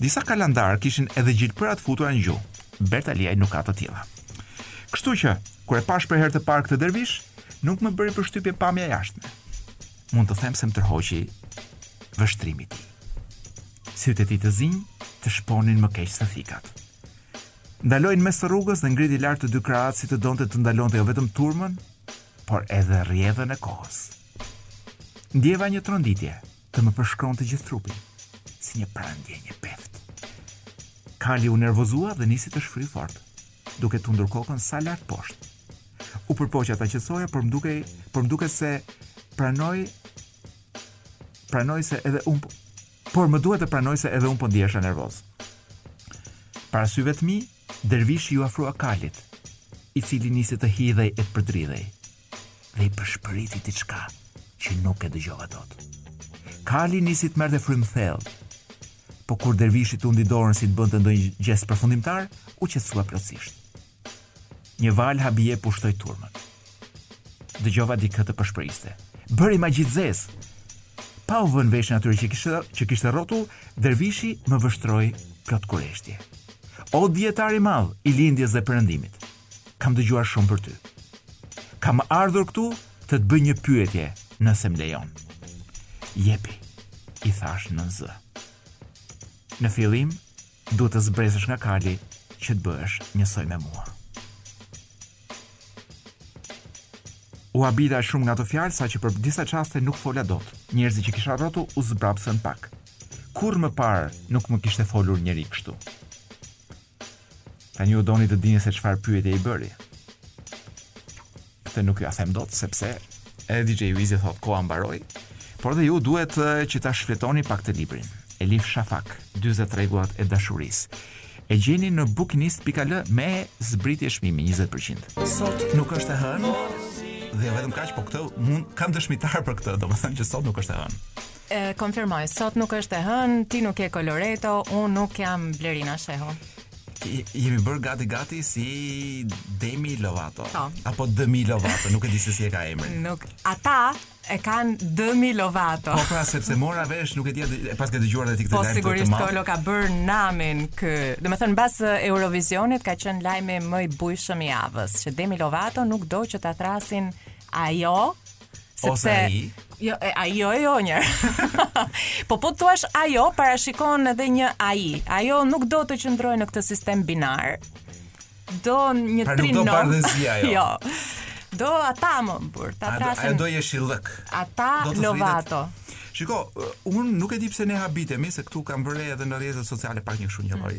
Disa kalandarë kishin edhe gjilpëra të futura në gjuhë. Bert Aliaj nuk ka të tilla. Kështu që, kur e pashë për herë të parë këtë dervish, nuk më bëri përshtypje pamja e jashtme. Mund të them se më tërhoqi vështrimi i tij. Sytë e tij të zinj të shponin më keq se thikat. Ndaloi në mes të rrugës dhe ngriti lart të dy krahët si të donte të ndalonte jo vetëm turmën, por edhe rrjedhën e kohës. Ndjeva një tronditje të më përshkronte gjithë trupin, si një parandjenjë e beftë. Kali u nervozua dhe nisi të shfryjë fort, duke tundur kokën sa lart poshtë. U përpoqa ta qetësoja, por më dukej, por më duket se pranoj pranoj se edhe unë po, por më duhet të pranoj se edhe unë po ndihesha nervoz. Para syve të mi, dervishi iu afrua kalit, i cili nisi të hidhej e të përdridhej. dhe i përshpëriti diçka që nuk e dëgjova dot. Kali nisi të merrte frymë thellë, po kur dervishi tundi dorën si të bënte ndonjë gjest përfundimtar, u qetësua plotësisht. Një valë habie pushtoi turmën. Dëgjova dikë të përshpëriste. Bëri magji të zezë. Pa u vënë veshin atyre që kishte që kishte rrotull, dervishi më vështroi plot kureshtje. O dijetar i madh i lindjes dhe perëndimit. Kam dëgjuar shumë për ty. Kam ardhur këtu të të bëj një pyetje, nëse më lejon. Jepi, i thashë nën zë. Në fillim, duhet të zbrezësh nga kali që të bëhesh njësoj me mua. U habita shumë nga ato fjalë saqë për disa çaste nuk fola dot. Njerëzit që kisha rrotull u zbrapsën pak. Kurrë më parë nuk më kishte folur njeri kështu. Tani ju doni të dini se çfarë pyetje i bëri. Këtë nuk jua them dot sepse edhe DJ Wizi thotë koha mbaroi, por dhe ju duhet që ta shfletoni pak këtë librin. Elif Shafak, 40 rregullat e dashurisë. E gjeni në bukinist.al me zbritje çmimi 20%. Sot nuk është e hënë dhe jo vetëm kaq, po këtë mund kam dëshmitar për këtë, domethënë që sot nuk është e hënë. E konfirmoj, sot nuk është e hënë, ti nuk je Koloreto, unë nuk jam Blerina Shehu. I- Jemi bërë gati gati si Demi Lovato Po. apo Demi Lovato, nuk e di se si e ka emrin. Nuk, ata e kanë Demi Lovato. Po pra, sepse mora vesh, nuk e di, e paske dëgjuar dhe ti këtë Po lajm të- të sigurisht madh. Kolo ka bërë namin ky. Domethënë mbas e, Eurovisionit ka qenë lajmi më i bujshëm i javës, që Demi Lovato nuk do që ta thërrasin Ajo sepse Ose ai. Jo, e, ajo e jo një. po po thua ajo parashikon edhe një ai. Ajo nuk do të qëndrojë në këtë sistem binar. Do një pra, trinom. Pra nuk do bardhezi ajo. jo. Do ata më bur, ta thërrasin. Ajo do jesh i lëk. Ata lovato. Shiko, un nuk e di pse ne habitemi se këtu kam vënë re edhe në rrjetet sociale pak një kështu një lloj.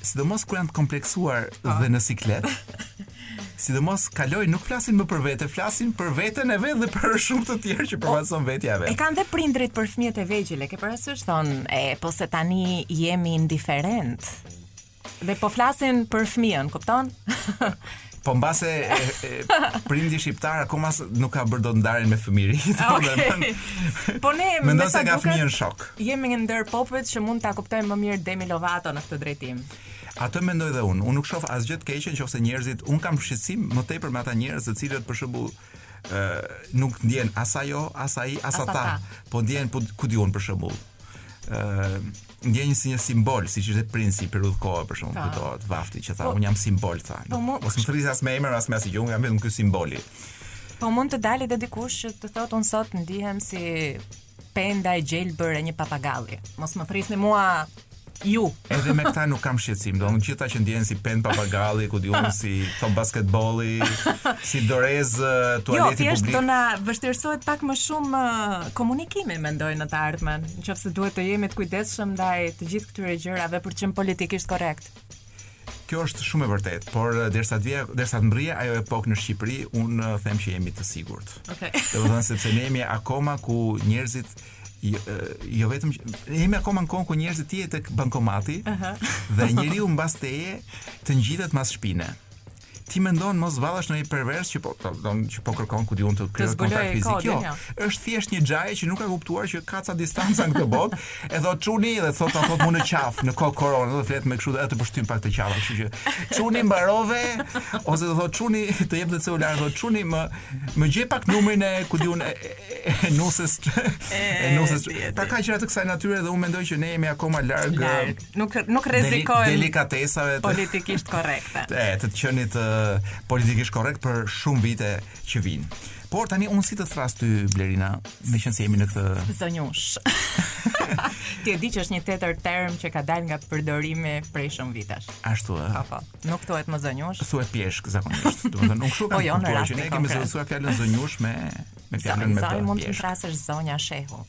sidomos kur janë të kompleksuar pa. dhe në siklet. Sidomos kaloj nuk flasin më për vete, flasin për veten e vet dhe për shumë të tjerë që përfaqëson po, vetja e vet. E kanë dhe prindërit për fëmijët e vegjël, e ke parasysh thonë, e po se tani jemi indiferent. Dhe po flasin për fëmijën, kupton? Po mbase prindi shqiptar akoma nuk ka bërë dot ndarjen me fëmijën. Okay. po ne me Mendoj se ka fëmijën shok. Jemi një ndër popujt që mund ta kuptojmë më mirë Demi Lovato në këtë drejtim. Atë mendoj dhe unë. Unë nuk shoh asgjë të keqe në qoftë se njerëzit, un kam shqetësim më tepër me ata njerëz të cilët për shembull nuk ndihen as ajo, as ai, as, as ata. Po ndihen po ku di un për shembull. ë ndihen si një simbol, siç ishte Princi për një kohë për shembull, të kujtohet vakti që tha, po, un jam simbol tha. Po, mos më thirrni as me emër as me asgjë, un jam vetëm ky simboli. Po mund të dalë edhe dikush që të thotë un sot ndihem si penda e gjelbër e një papagalli. Mos më thrisni mua Ju. Edhe me këta nuk kam shqetësim, dhe me gjithë ata që ndihen si pendë papagalli, ku di unë si top basketbolli, si dorezë jo, tualeti publik. Jo, thjesht do na vështirësohet pak më shumë komunikimi, mendoj në të ardhmen, në qoftë se duhet të jemi të kujdesshëm ndaj të gjithë këtyre gjërave për të qenë politikisht korrekt. Kjo është shumë e vërtetë, por eh, derisa të vijë, derisa të mbrrijë ajo epokë në Shqipëri, unë eh, them që jemi të sigurt. Okej. Okay. Domethënë sepse ne jemi akoma ku njerëzit jo, eh, jo vetëm ne jemi akoma në kohën ku njerëzit ti je tek bankomati uh -huh. dhe njeriu mbas teje të ngjitet mas shpine. ti mendon mos vallë është një pervers që po don që po kërkon ku di un të krijojë kontakt fizik. Jo, jo, është thjesht një xhaje që nuk ka kuptuar që ka ca distanca në këtë botë, e thot çuni dhe thot ta thot mua në qaf, në kohë korone, të flet me kështu dhe të pështyn pak të qafë, kështu që çuni mbarove ose do thot çuni të jep një celular, do çuni më më gjej pak numrin e ku di un e, e, e nuses e nuses. Pra ka gjëra të kësaj natyre dhe unë mendoj që ne jemi akoma larg nuk nuk rrezikojmë delikatesave politikisht korrekte. E, të të qenit uh, politikisht korrekt për shumë vite që vijnë. Por tani unë si të thërras ty Blerina, me qenë se jemi në këtë zonjush. Ti e di që është një tjetër term që ka dalë nga përdorimi prej shumë vitesh. Ashtu ë. Apo, nuk thuhet më zonjush. Thuhet pjeshk zakonisht. Do të thonë, nuk shukam. Po jo, në rastin e kemi zëvendësuar fjalën zonjush me Me fjalën me bën. mund të thrasësh zonja Shehu.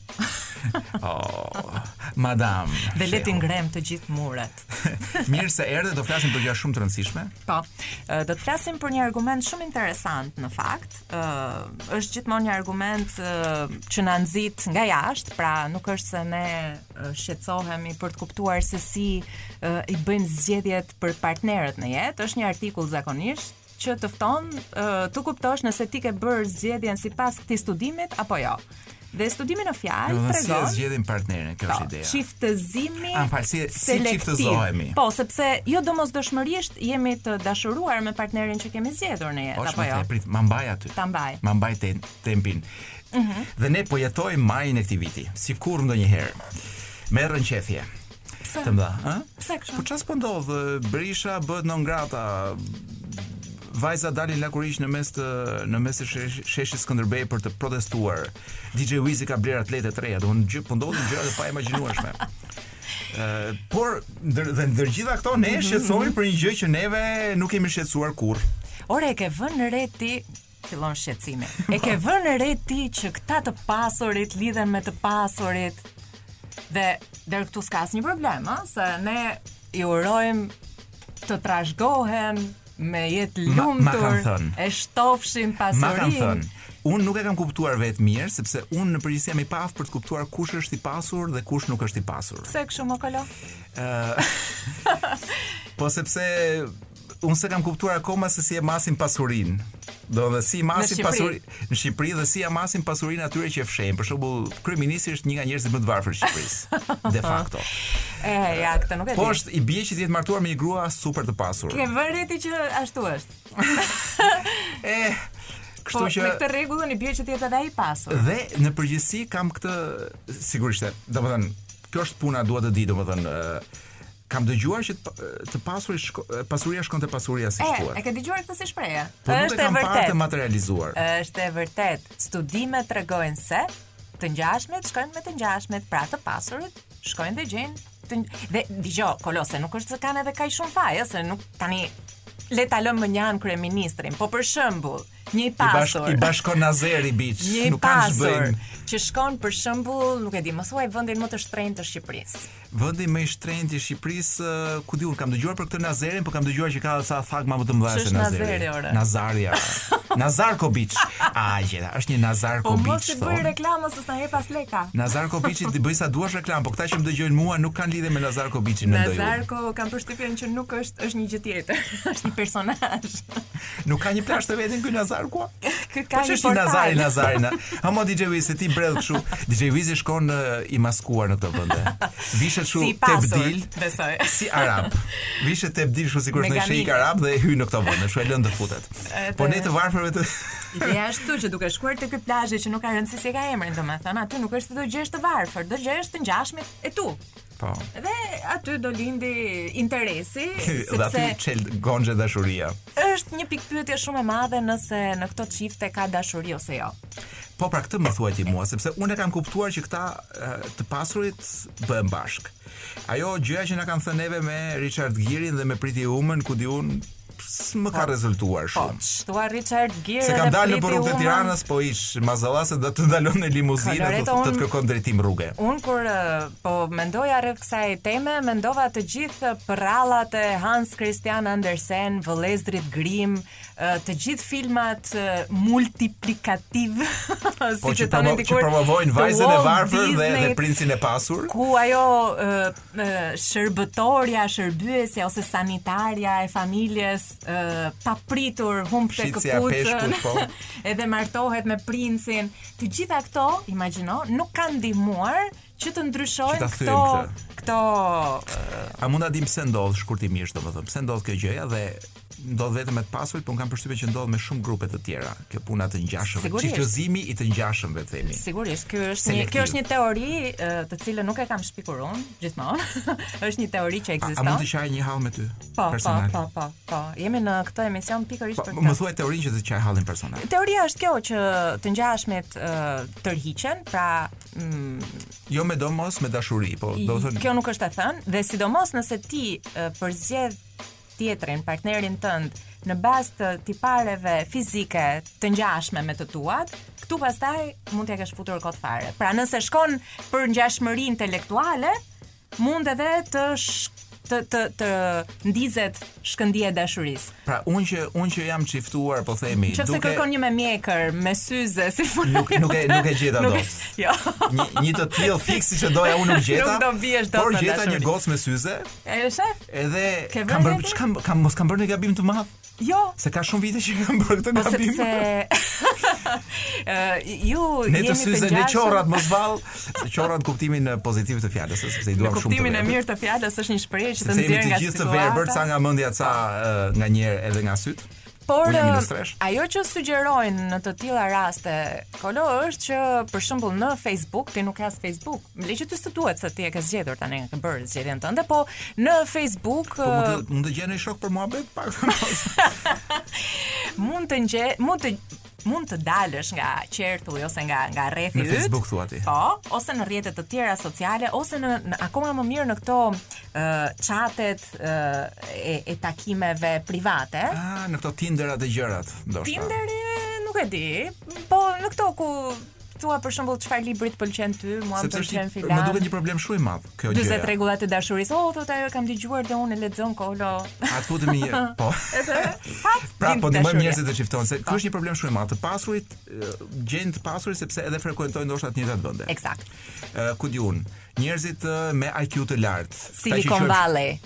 oh, madam. Dhe le t'i ngremë të gjithë muret. Mirë se erdhe, do flasim për gjëra shumë të rëndësishme. Po. Do të flasim për një argument shumë interesant në fakt. Ë, është gjithmonë një argument që na nxit nga jashtë, pra nuk është se ne shqetësohemi për të kuptuar se si i bëjmë zgjedhjet për partnerët në jetë. Është një artikull zakonisht që të fton uh, të kuptosh nëse ti ke bërë zgjedhjen sipas këtij studimit apo jo. Dhe studimi në fjalë tregon. Do të thotë zgjedhim partnerin, kjo është po, ideja. Çiftëzimi. Ah, pa si si çiftëzohemi. Po, sepse jo domosdoshmërisht jemi të dashuruar me partnerin që kemi zgjedhur në jetë, apo jo? Po, prit, ma mbaj aty. Ta mbaj. Ma mbaj te, tempin. Mhm. Mm dhe ne po jetojmë majin e këtij viti, si kurrë ndonjëherë. Më rrëqethje. Pse? Të mëdha, ha? Pse kështu? Po çfarë po ndodh? Berisha bëhet non grata. Vajza dalin lakuriq në mes të në mes të shesh, sheshit Skënderbej për të protestuar. DJ Wizi ka blerë atletë të reja, domthonë gjë po ndodhin gjëra të paimagjinueshme. Ë, por ndër, dhe ndër gjitha këto ne shqetësohemi për një gjë që neve nuk jemi shqetësuar kurrë. Ore, e ke vënë re ti Fillon shqetësimi. E ke vënë re ti që këta të pasurit lidhen me të pasurit. Dhe deri këtu s'ka asnjë problem, ëh, se ne i urojmë të trashëgohen me jetë lumtur. E shtofshin pasurinë. Unë nuk e kam kuptuar vetë mirë, sepse unë në përgjithësi jam i paaftë për të kuptuar kush është i pasur dhe kush nuk është i pasur. Pse kështu more Kolo? Ëh. po sepse Unë s'e kam kuptuar akoma se si e masin pasurinë. Do dhe si masin pasurinë në Shqipëri dhe si ia masin pasurinë atyre që e fshehin. Për shembull, kryeministri është një nga njerëzit më të varfër të Shqipërisë. De facto. E, ja, këtë nuk e di. Po është i bie që të jetë martuar me një grua super të pasur. Ke vënë ti që ashtu është. e, Kështu po, që me këtë rregullën i bie që të jetë edhe ai i pasur. Dhe në përgjithësi kam këtë sigurisht, domethënë, kjo është puna dua të di, domethënë, Kam dëgjuar që të, të pasurit shko, pasuria shkon te pasuria si thua. E, e ke dëgjuar këtë si shprehje? Po është e vërtetë. E materializuar. Është e vërtetë. Studimet tregojnë se të ngjashmit shkojnë me të ngjashmit, pra të pasurit shkojnë dhe gjejnë të dhe dëgjo, Kolo, se, nuk është se kanë edhe kaq shumë faj, se nuk tani le ta lëmë mënjanë kryeministrin. Po për shembull, një i pasur. I, bash, i bashkon Nazeri Beach, nuk kanë ç'bëjnë. Që shkon për shembull, nuk e di, më thuaj vendin më të shtrenjtë të Shqipërisë. Vendi më i shtrenjtë i Shqipërisë, ku di unë, kam dëgjuar për këtë Nazerin, por kam dëgjuar që ka ca stërgma më të mëdha se Nazeri. Nazeri ore. Nazari. Nazarko Beach. A gjeta, është një Nazarko Beach. Po mos i bëj reklamë se s'ka pas lekë. Nazarko Beach-it i bëj sa duash reklamë, por këta që më dëgjojnë mua nuk kanë lidhje me Nazarko Beach-in në ndonjë. Nazarko kam përshtypjen që nuk është është një gjë tjetër, është një personazh. Nuk ka një plazh të vetën ky Nazarko? Ky ka po një portal. Nazari, Nazari. Na. Ha mo DJ Wiz, ti bredh kështu. DJ Wizi shkon në, i maskuar në këtë vend. Vishet kështu si tebdil, besoj. Si arab. Vishet tebdil kështu sikur është një sheik arab dhe hyn në këto vende, kështu e lënë të futet. Po ne të varfërve të Ideja është që duke shkuar te ky plazh që nuk ka rëndësi si e ka emrin, domethënë aty nuk është se do gjesh të varfër, do gjesh të ngjashmit e tu. Po. Dhe aty do lindi interesi, sepse aty çel gonxhe dashuria. Është një pikëpyetje shumë e madhe nëse në këto çifte ka dashuri ose jo. Po pra këtë më thuaj ti mua, sepse unë e kam kuptuar që këta të pasurit bëhen bashkë. Ajo gjëja që na kanë thënë neve me Richard Girin dhe me Pretty Woman, ku di unë s'më ka rezultuar po, shumë. Po, thua Richard Gere Se kam dalë në rrugët e Tiranës, po ish mazalla se do të ndalonte një limuzinë apo të, të, të kërkon drejtim rruge. Unë kur po mendoja rreth kësaj teme, mendova të gjithë përrallat e Hans Christian Andersen, Vëllezërit Grimm, të gjithë filmat multiplikativë, po, siç i thonin dikur. Po që promovojnë vajzën e varfër dhe, dhe princin e pasur. Ku ajo shërbëtorja, shërbyesja ose sanitarja e familjes uh, papritur humbte këpucën po. edhe martohet me princin të gjitha këto, imagjino, nuk kanë ndihmuar që të ndryshojnë këto këto A mund ta dim pse ndodh shkurtimisht, domethënë, pse ndodh kjo gjëja dhe ndodh vetëm me të pasurit, por kam përshtypjen që ndodh me shumë grupe të tjera. Kjo puna e të ngjashmëve, çiftëzimi i të ngjashmëve të themi. Sigurisht, kjo është një kjo është një teori të cilën nuk e kam shpikur unë gjithmonë. është një teori që ekziston. A, a mund të qaj një hall me ty? Po, po, po, po, po. Jemi në këtë emision pikërisht po, për këtë. Më thuaj teorinë që të qaj hallin personal. Teoria është kjo që të ngjashmit tërhiqen, pra mm, jo medoemos, me dashuri, po do të thoja. Kjo nuk është e thënë dhe sidomos nëse ti përzgjedh tjetrin, partnerin tënd, në bazë të tipareve fizike të ngjashme me të tuat, këtu pastaj mund t'ia kesh futur kot fare. Pra nëse shkon për ngjashmëri intelektuale, mund edhe të sh të të të ndizet shkëndija e dashurisë. Pra unë që unë që jam çiftuar, po themi, duke kërkon një me mjekër, me syze, si fol. nuk nuk e nuk e gjeta Nuk e- dot. Jo. Një një të tillë fiks siç doja unë nuk gjeta. Nuk do biesh dot në dashuri. Por gjeta një gocë me syze, E është? Edhe kam bërë çka kam mos kam bërë një gabim të madh, Jo, se ka shumë vite që kam bërë këtë gabim. Po sepse ë, ju ne jemi të syze ne qorrat mos vallë, qorrat në kuptimin e pozitiv të fjalës, sepse i duam shumë. Në kuptimin e mirë të fjalës është një shprehje që të nxjerr nga situata. Sepse jemi të gjithë të verbër, ca nga mendja, ca ë, nga një herë edhe nga sytë. Por ajo që sugjerojnë në të tilla raste, Kolo është që për shembull në Facebook, ti nuk ke as Facebook. Le që të s'duhet se ti e ke zgjedhur tani e ke bërë zgjedhjen tënde, po në Facebook po, mund të gjeni shok për muhabet pak. mund të gjë, mund të mund të dalësh nga qerthulli ose nga nga rrethi yt. Në Facebook thua ti. Po, ose në rrjete të tjera sociale ose në, në akoma më mirë në këto ë chatet ë e, e takimeve private. Ah, në këto Tinderat e gjërat, ndoshta. Tinderi nuk e di, po në këto ku Thua për shembull çfarë libri të pëlqen ty, mua më pëlqen filan. Sepse më duket një problem shumë i madh kjo gjë. 40 rregullat e dashurisë. Oh, thotë ajo, kam dëgjuar dhe unë e lexon Kolo. A të futë mi? Po. pra po ndihmoj njerëzit të çiftohen se ky po është një problem shumë i madh. Të pasurit gjejnë të pasurit sepse edhe frekuentojnë ndoshta të njëjtat vende. Eksakt. Ku di unë, njerëzit me IQ të lartë, Silicon Valley.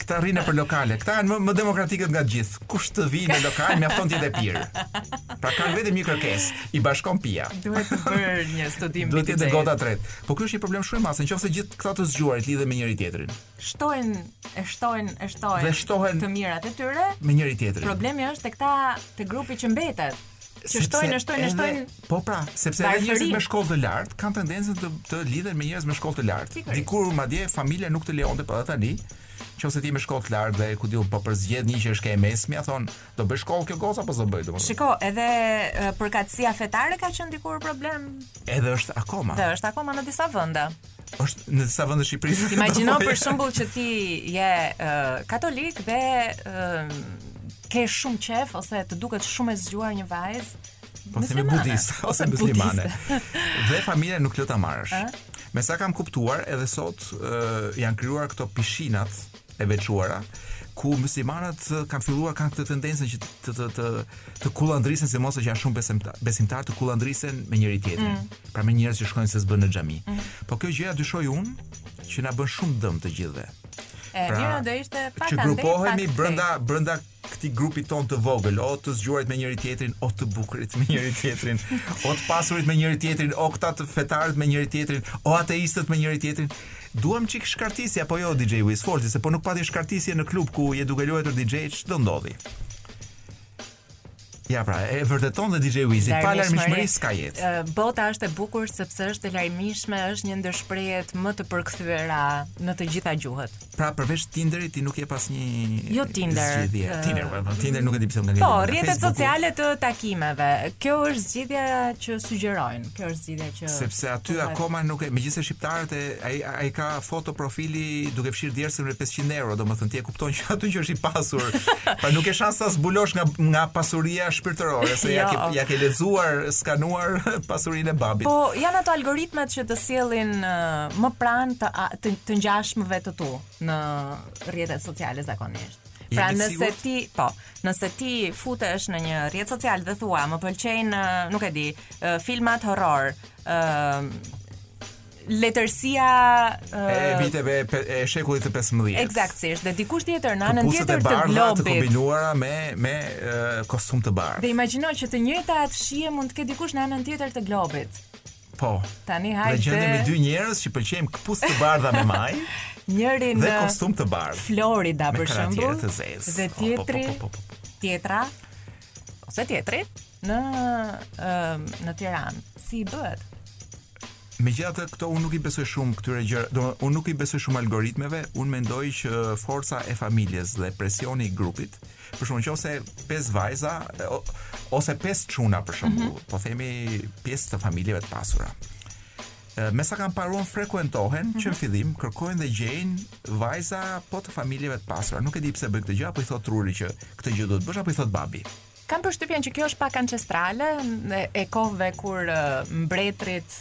Këta rrinë për lokale. Këta janë më, më demokratikët nga të gjithë. Kush të vijë në lokal, mjafton të jetë i pirë. Pra kanë vetëm një kërkesë, i bashkon pija. Duhet të bëjë një studim Duhet të jetë gota tret. Po ky është një problem shumë i madh, nëse gjithë këta të zgjuarit lidhen me njëri tjetrin. Shtohen, e shtohen, e shtohen. Dhe shtohen të mirat e tyre me njëri tjetrin. Problemi është te këta te grupi që mbetet. që shtojnë, shtojnë, shtojnë. Po pra, sepse edhe njerëzit me shkollë të lartë kanë tendencën të të lidhen me njerëz me shkollë të lartë. Dikur madje familja nuk të lejonte po edhe tani, nëse ti je me shkollë të lartë dhe ku di unë po përzgjedh një që është ke e mesmja, thonë, do bëjë shkollë kjo goca apo s'do bëjë domosdo. Shiko, edhe përkatësia fetare ka qenë dikur problem. Edhe është akoma. Dhe është akoma në disa vende. është në disa vende të Shqipërisë. Imagjino për shembull që ti je uh, katolik dhe uh, ke shumë qef ose të duket shumë e zgjuar një vajzë Po themi budiste ose muslimane. Dhe familja nuk të lë ta marrësh. Me sa kam kuptuar, edhe sot uh, janë krijuar këto pishinat e veçuara, ku muslimanët kanë filluar kanë këtë tendencën që të të të të kullandrisen sidomos që janë shumë besimtarë, besimtarë të kullandrisen me njëri tjetrin. Mm. Pra me njerëz që shkojnë së bashku në xhami. Mm. Po kjo gjëja dyshoj unë që na bën shumë dëm të gjithëve. E pra, mira do ishte pak andej. Që grupohemi brenda brenda këtij grupit tonë të vogël, o të zgjuarit me njëri tjetrin, o të bukurit me njëri tjetrin, o të pasurit me njëri tjetrin, o këta të fetarët me njëri tjetrin, o ateistët me njëri tjetrin. Duam çik shkartisje apo jo DJ Wiz Forti, se po nuk pati shkartisje në klub ku je duke luajtur DJ, ç'do ndodhi? Ja pra, e vërteton dhe DJ Wizi, pa larmishmëri s'ka jetë. Bota është e bukur sepse është e larmishme, është një ndër shprehjet më të përkthyera në të gjitha gjuhët. Pra përveç Tinderit ti nuk jep asnjë Jo Tinder. Zgjidhje. Uh, Tinder, po, po, Tinder nuk e di pse më ngel. Po, rrjetet sociale të takimeve. Kjo është zgjidhja që sugjerojnë. Kjo është zgjidhja që Sepse aty po akoma nuk e megjithëse shqiptarët e ai ai ka foto profili duke fshirë djersën me 500 euro, domethënë ti e kupton që aty që është i pasur. pra nuk ke shans ta zbulosh nga nga pasuria shpirtërore, se ia jo. ke ia ke lexuar, skanuar pasurinë e babit. Po janë ato algoritmat që të sjellin më pranë të të, të ngjashmëve të tu në rrjetet sociale zakonisht. Pra nëse ti, po, nëse ti futesh në një rrjet social dhe thua, më pëlqejnë, nuk e di, filmat horror, ë letërsia e viteve e shekullit të 15. Ekzaktësisht, dhe dikush tjetër në anën tjetër të globit. Këpucët e të kombinuara me me kostum të bardhë. Dhe imagjino që të njëjtat shije mund të ketë dikush në anën tjetër të globit. Po. Tani hajde. Ne gjendemi dy njerëz që pëlqejmë këpucë të bardha me maj. Njëri në dhe kostum të bardhë. Florida për shembull. Dhe tjetri. Po, po, po, tjetra. Ose tjetri në në Tiranë. Si bëhet? Megjithatë këto unë nuk i besoj shumë këtyre gjëra, do unë nuk i besoj shumë algoritmeve, unë mendoj që forca e familjes dhe presioni i grupit Për shembull nëse pesë vajza ose pesë çuna për shembull, mm -hmm. po themi pjesë të familjeve të pasura. Me sa kam parë unë frekuentohen mm -hmm. që në mhm. fillim kërkojnë dhe gjejnë vajza po të familjeve të pasura. Nuk e di pse bëjnë këtë gjë apo i thotë truri që këtë gjë duhet bësh apo i thotë babi. Kam përshtypjen që kjo është pak ancestrale e kohëve kur mbretërit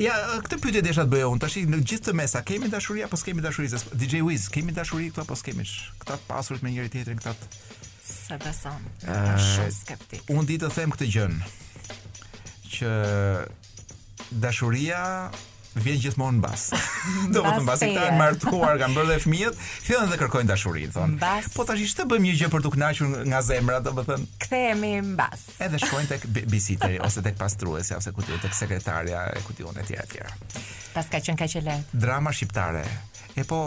Ja, këtë pyetje desha të bëja unë. Tash në gjithë këtë mes a kemi dashuri apo s'kemi dashuri? DJ Wiz, kemi dashuri këtu apo s'kemi? Këta të pasurit me njëri tjetrin këta. Sa beson. Është skeptik. Unë di të them këtë gjën që dashuria vjen gjithmonë mbas. Domethënë mbasi këta janë martuar, kanë bërë dhe fëmijët, fillojnë dhe kërkojnë dashuri, thonë. Po tash ç'të bëjmë një gjë për të kënaqur nga zemra, domethënë. Kthehemi mbas. Edhe shkojnë tek bebisiteri ose tek pastruesja ose ku di unë tek sekretarja e ku di unë etj etj. Po s'ka qenë kaq e lehtë. Drama shqiptare. E po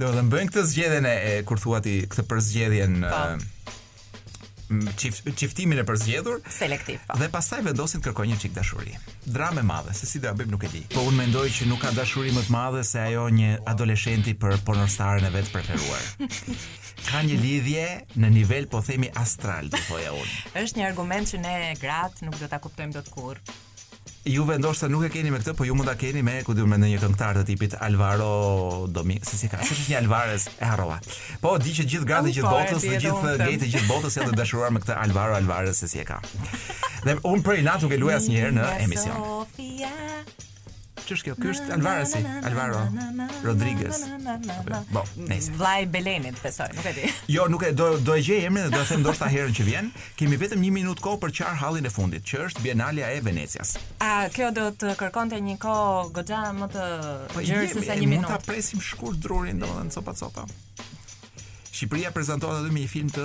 do të bëjnë këtë zgjedhjen, e ç'thua ti këtë përzgjedhjen po. çift çiftimin e përzgjedhur selektiv. Po. Dhe pastaj vendosin të kërkojnë një çik dashuri. Dramë e madhe, se si do ta bëjmë nuk e di. Po unë mendoj që nuk ka dashuri më të madhe se ajo e një adoleshenti për pornostaren e vet të preferuar. ka një lidhje në nivel po themi astral, do thoja unë. Është një argument që ne gratë nuk do ta kuptojmë dot kurrë. Ju vërtet nuk e keni me këtë, po ju mund ta keni me ku di unë me ndonjë këngëtar të tipit Alvaro Domi, se si e ka, si është një Alvarez e harrova. Po di që gjithë gratë gjithë po, botës, dhe gjithë gejtë e gjithë botës janë të dashuruar me këtë Alvaro Alvarez se si e ka. Dhe unë prej inatit nuk e luaj asnjëherë në emision. Sofia. Ç'është kjo? Ky është Alvarezi, Alvaro Rodriguez. Po, nice. Vëllai i Belenit, besoj, nuk e di. Jo, nuk e do do e gjej emrin dhe do e them ndoshta herën që vjen. Kemi vetëm 1 minutë kohë për qarë hallin e fundit, që është Bienalja e Venecias. A kjo do të kërkonte një kohë goxha më të po, gjerë se sa 1 minutë? Mund ta presim shkurt drurin, domethënë copa copa. Shqipëria prezantohet aty me një film të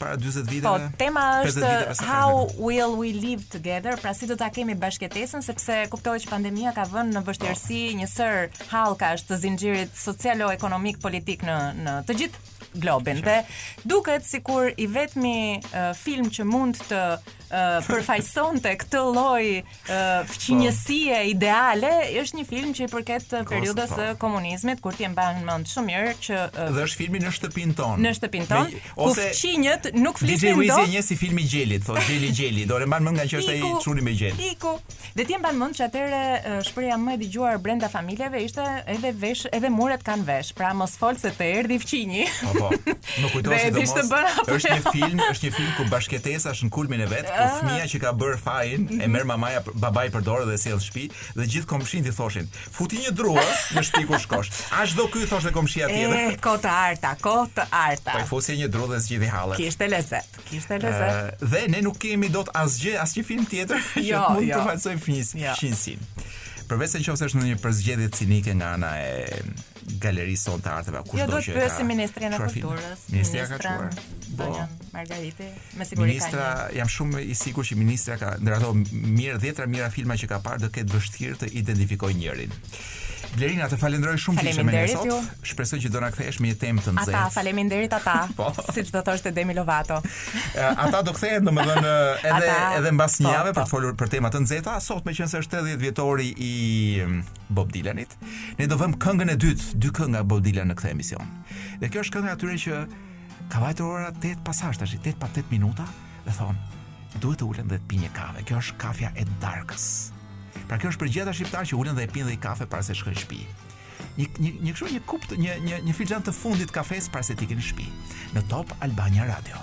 para 40 viteve. Po, tema është How will we live together? Pra si do ta kemi bashkëjetesën sepse kuptohet që pandemia ka vënë në vështirësi po. një sërë hallkash të zinxhirit socialo-ekonomik politik në në të gjithë globin. Dhe duket sikur i vetmi uh, film që mund të uh, përfaqësonte këtë lloj uh, fqinjësie po. ideale, është një film që i përket periudhës së komunizmit, kur ti e mban mend shumë mirë që uh, dhe është filmi në shtëpinë tonë. Në shtëpinë tonë, ku fqinjët nuk flisin dot. Dije, njihet si filmi i gjelit, thotë Gjeli Gjeli, do e mban mend nga që është ai çuni me gjel. Iku. Dhe ti e mban mend që atëherë shprehja më e dëgjuar brenda familjeve ishte edhe vesh, edhe muret kanë vesh. Pra mos fol se të erdhi fqinji. Po po. Më kujtohet se dish të bën apo. Është një jo? film, është një film ku bashkëjetesa është në kulmin e vet, ku ah. fëmija që ka bërë fajin e mhm. merr mamaja, babai për dorë dhe sjell në shtëpi dhe gjithë komshinjtë i thoshin, "Futi një dru në shtëpi kur shkosh." Ashtu do ky thoshte komshija tjetër. Eh, kot arta, kot arta. Po fusi një dru dhe zgjidhi hallet. Kishte lezet. Të kishte lezet. Uh, dhe ne nuk kemi dot asgjë, asnjë film tjetër që jo, mund jo. të përfaqësojë jo. fqinjësinë. Përveç se në qoftë se është ndonjë përzgjedhje cinike nga ana e galerisë sonë të arteve, kush jo, do që ka. Jo, do të pyesim ministren e kulturës. Ministria ka çuar. Po. Margariti, me siguri ministrja, ka. Ministrja, jam shumë i sigurt që ministrja ka ndër ato mirë dhjetëra mijëra filma që ka parë, do ketë vështirë të identifikojë njërin. Blerina, të falenderoj shumë që ishe me ne sot. Shpresoj që do na kthehesh me një temë të nxehtë. Ata, faleminderit ata. Po. Siç do thoshte Demi Lovato. ata do kthehen domethënë edhe ata, edhe mbas një po, jave po. për të folur për tema të nxehta. Sot meqenëse është 80 vjetori i mm, Bob Dylanit, ne do vëmë këngën e dytë, dy këngë Bob Dylan në këtë emision. Dhe kjo është kënga e atyre që ka vajtur ora 8 pasazh tash, 8 pa 8 minuta. Dhe thonë, duhet të ulem dhe të pi një kafe. Kjo është kafja e darkës. Pra kjo është për gjithë ata shqiptarë që ulen dhe e pinë dhe një kafe para se shkojnë në shtëpi. Një një një kështu një kupë të një një një filxhan të fundit kafeje para se të ikin në shtëpi. Në Top Albania Radio.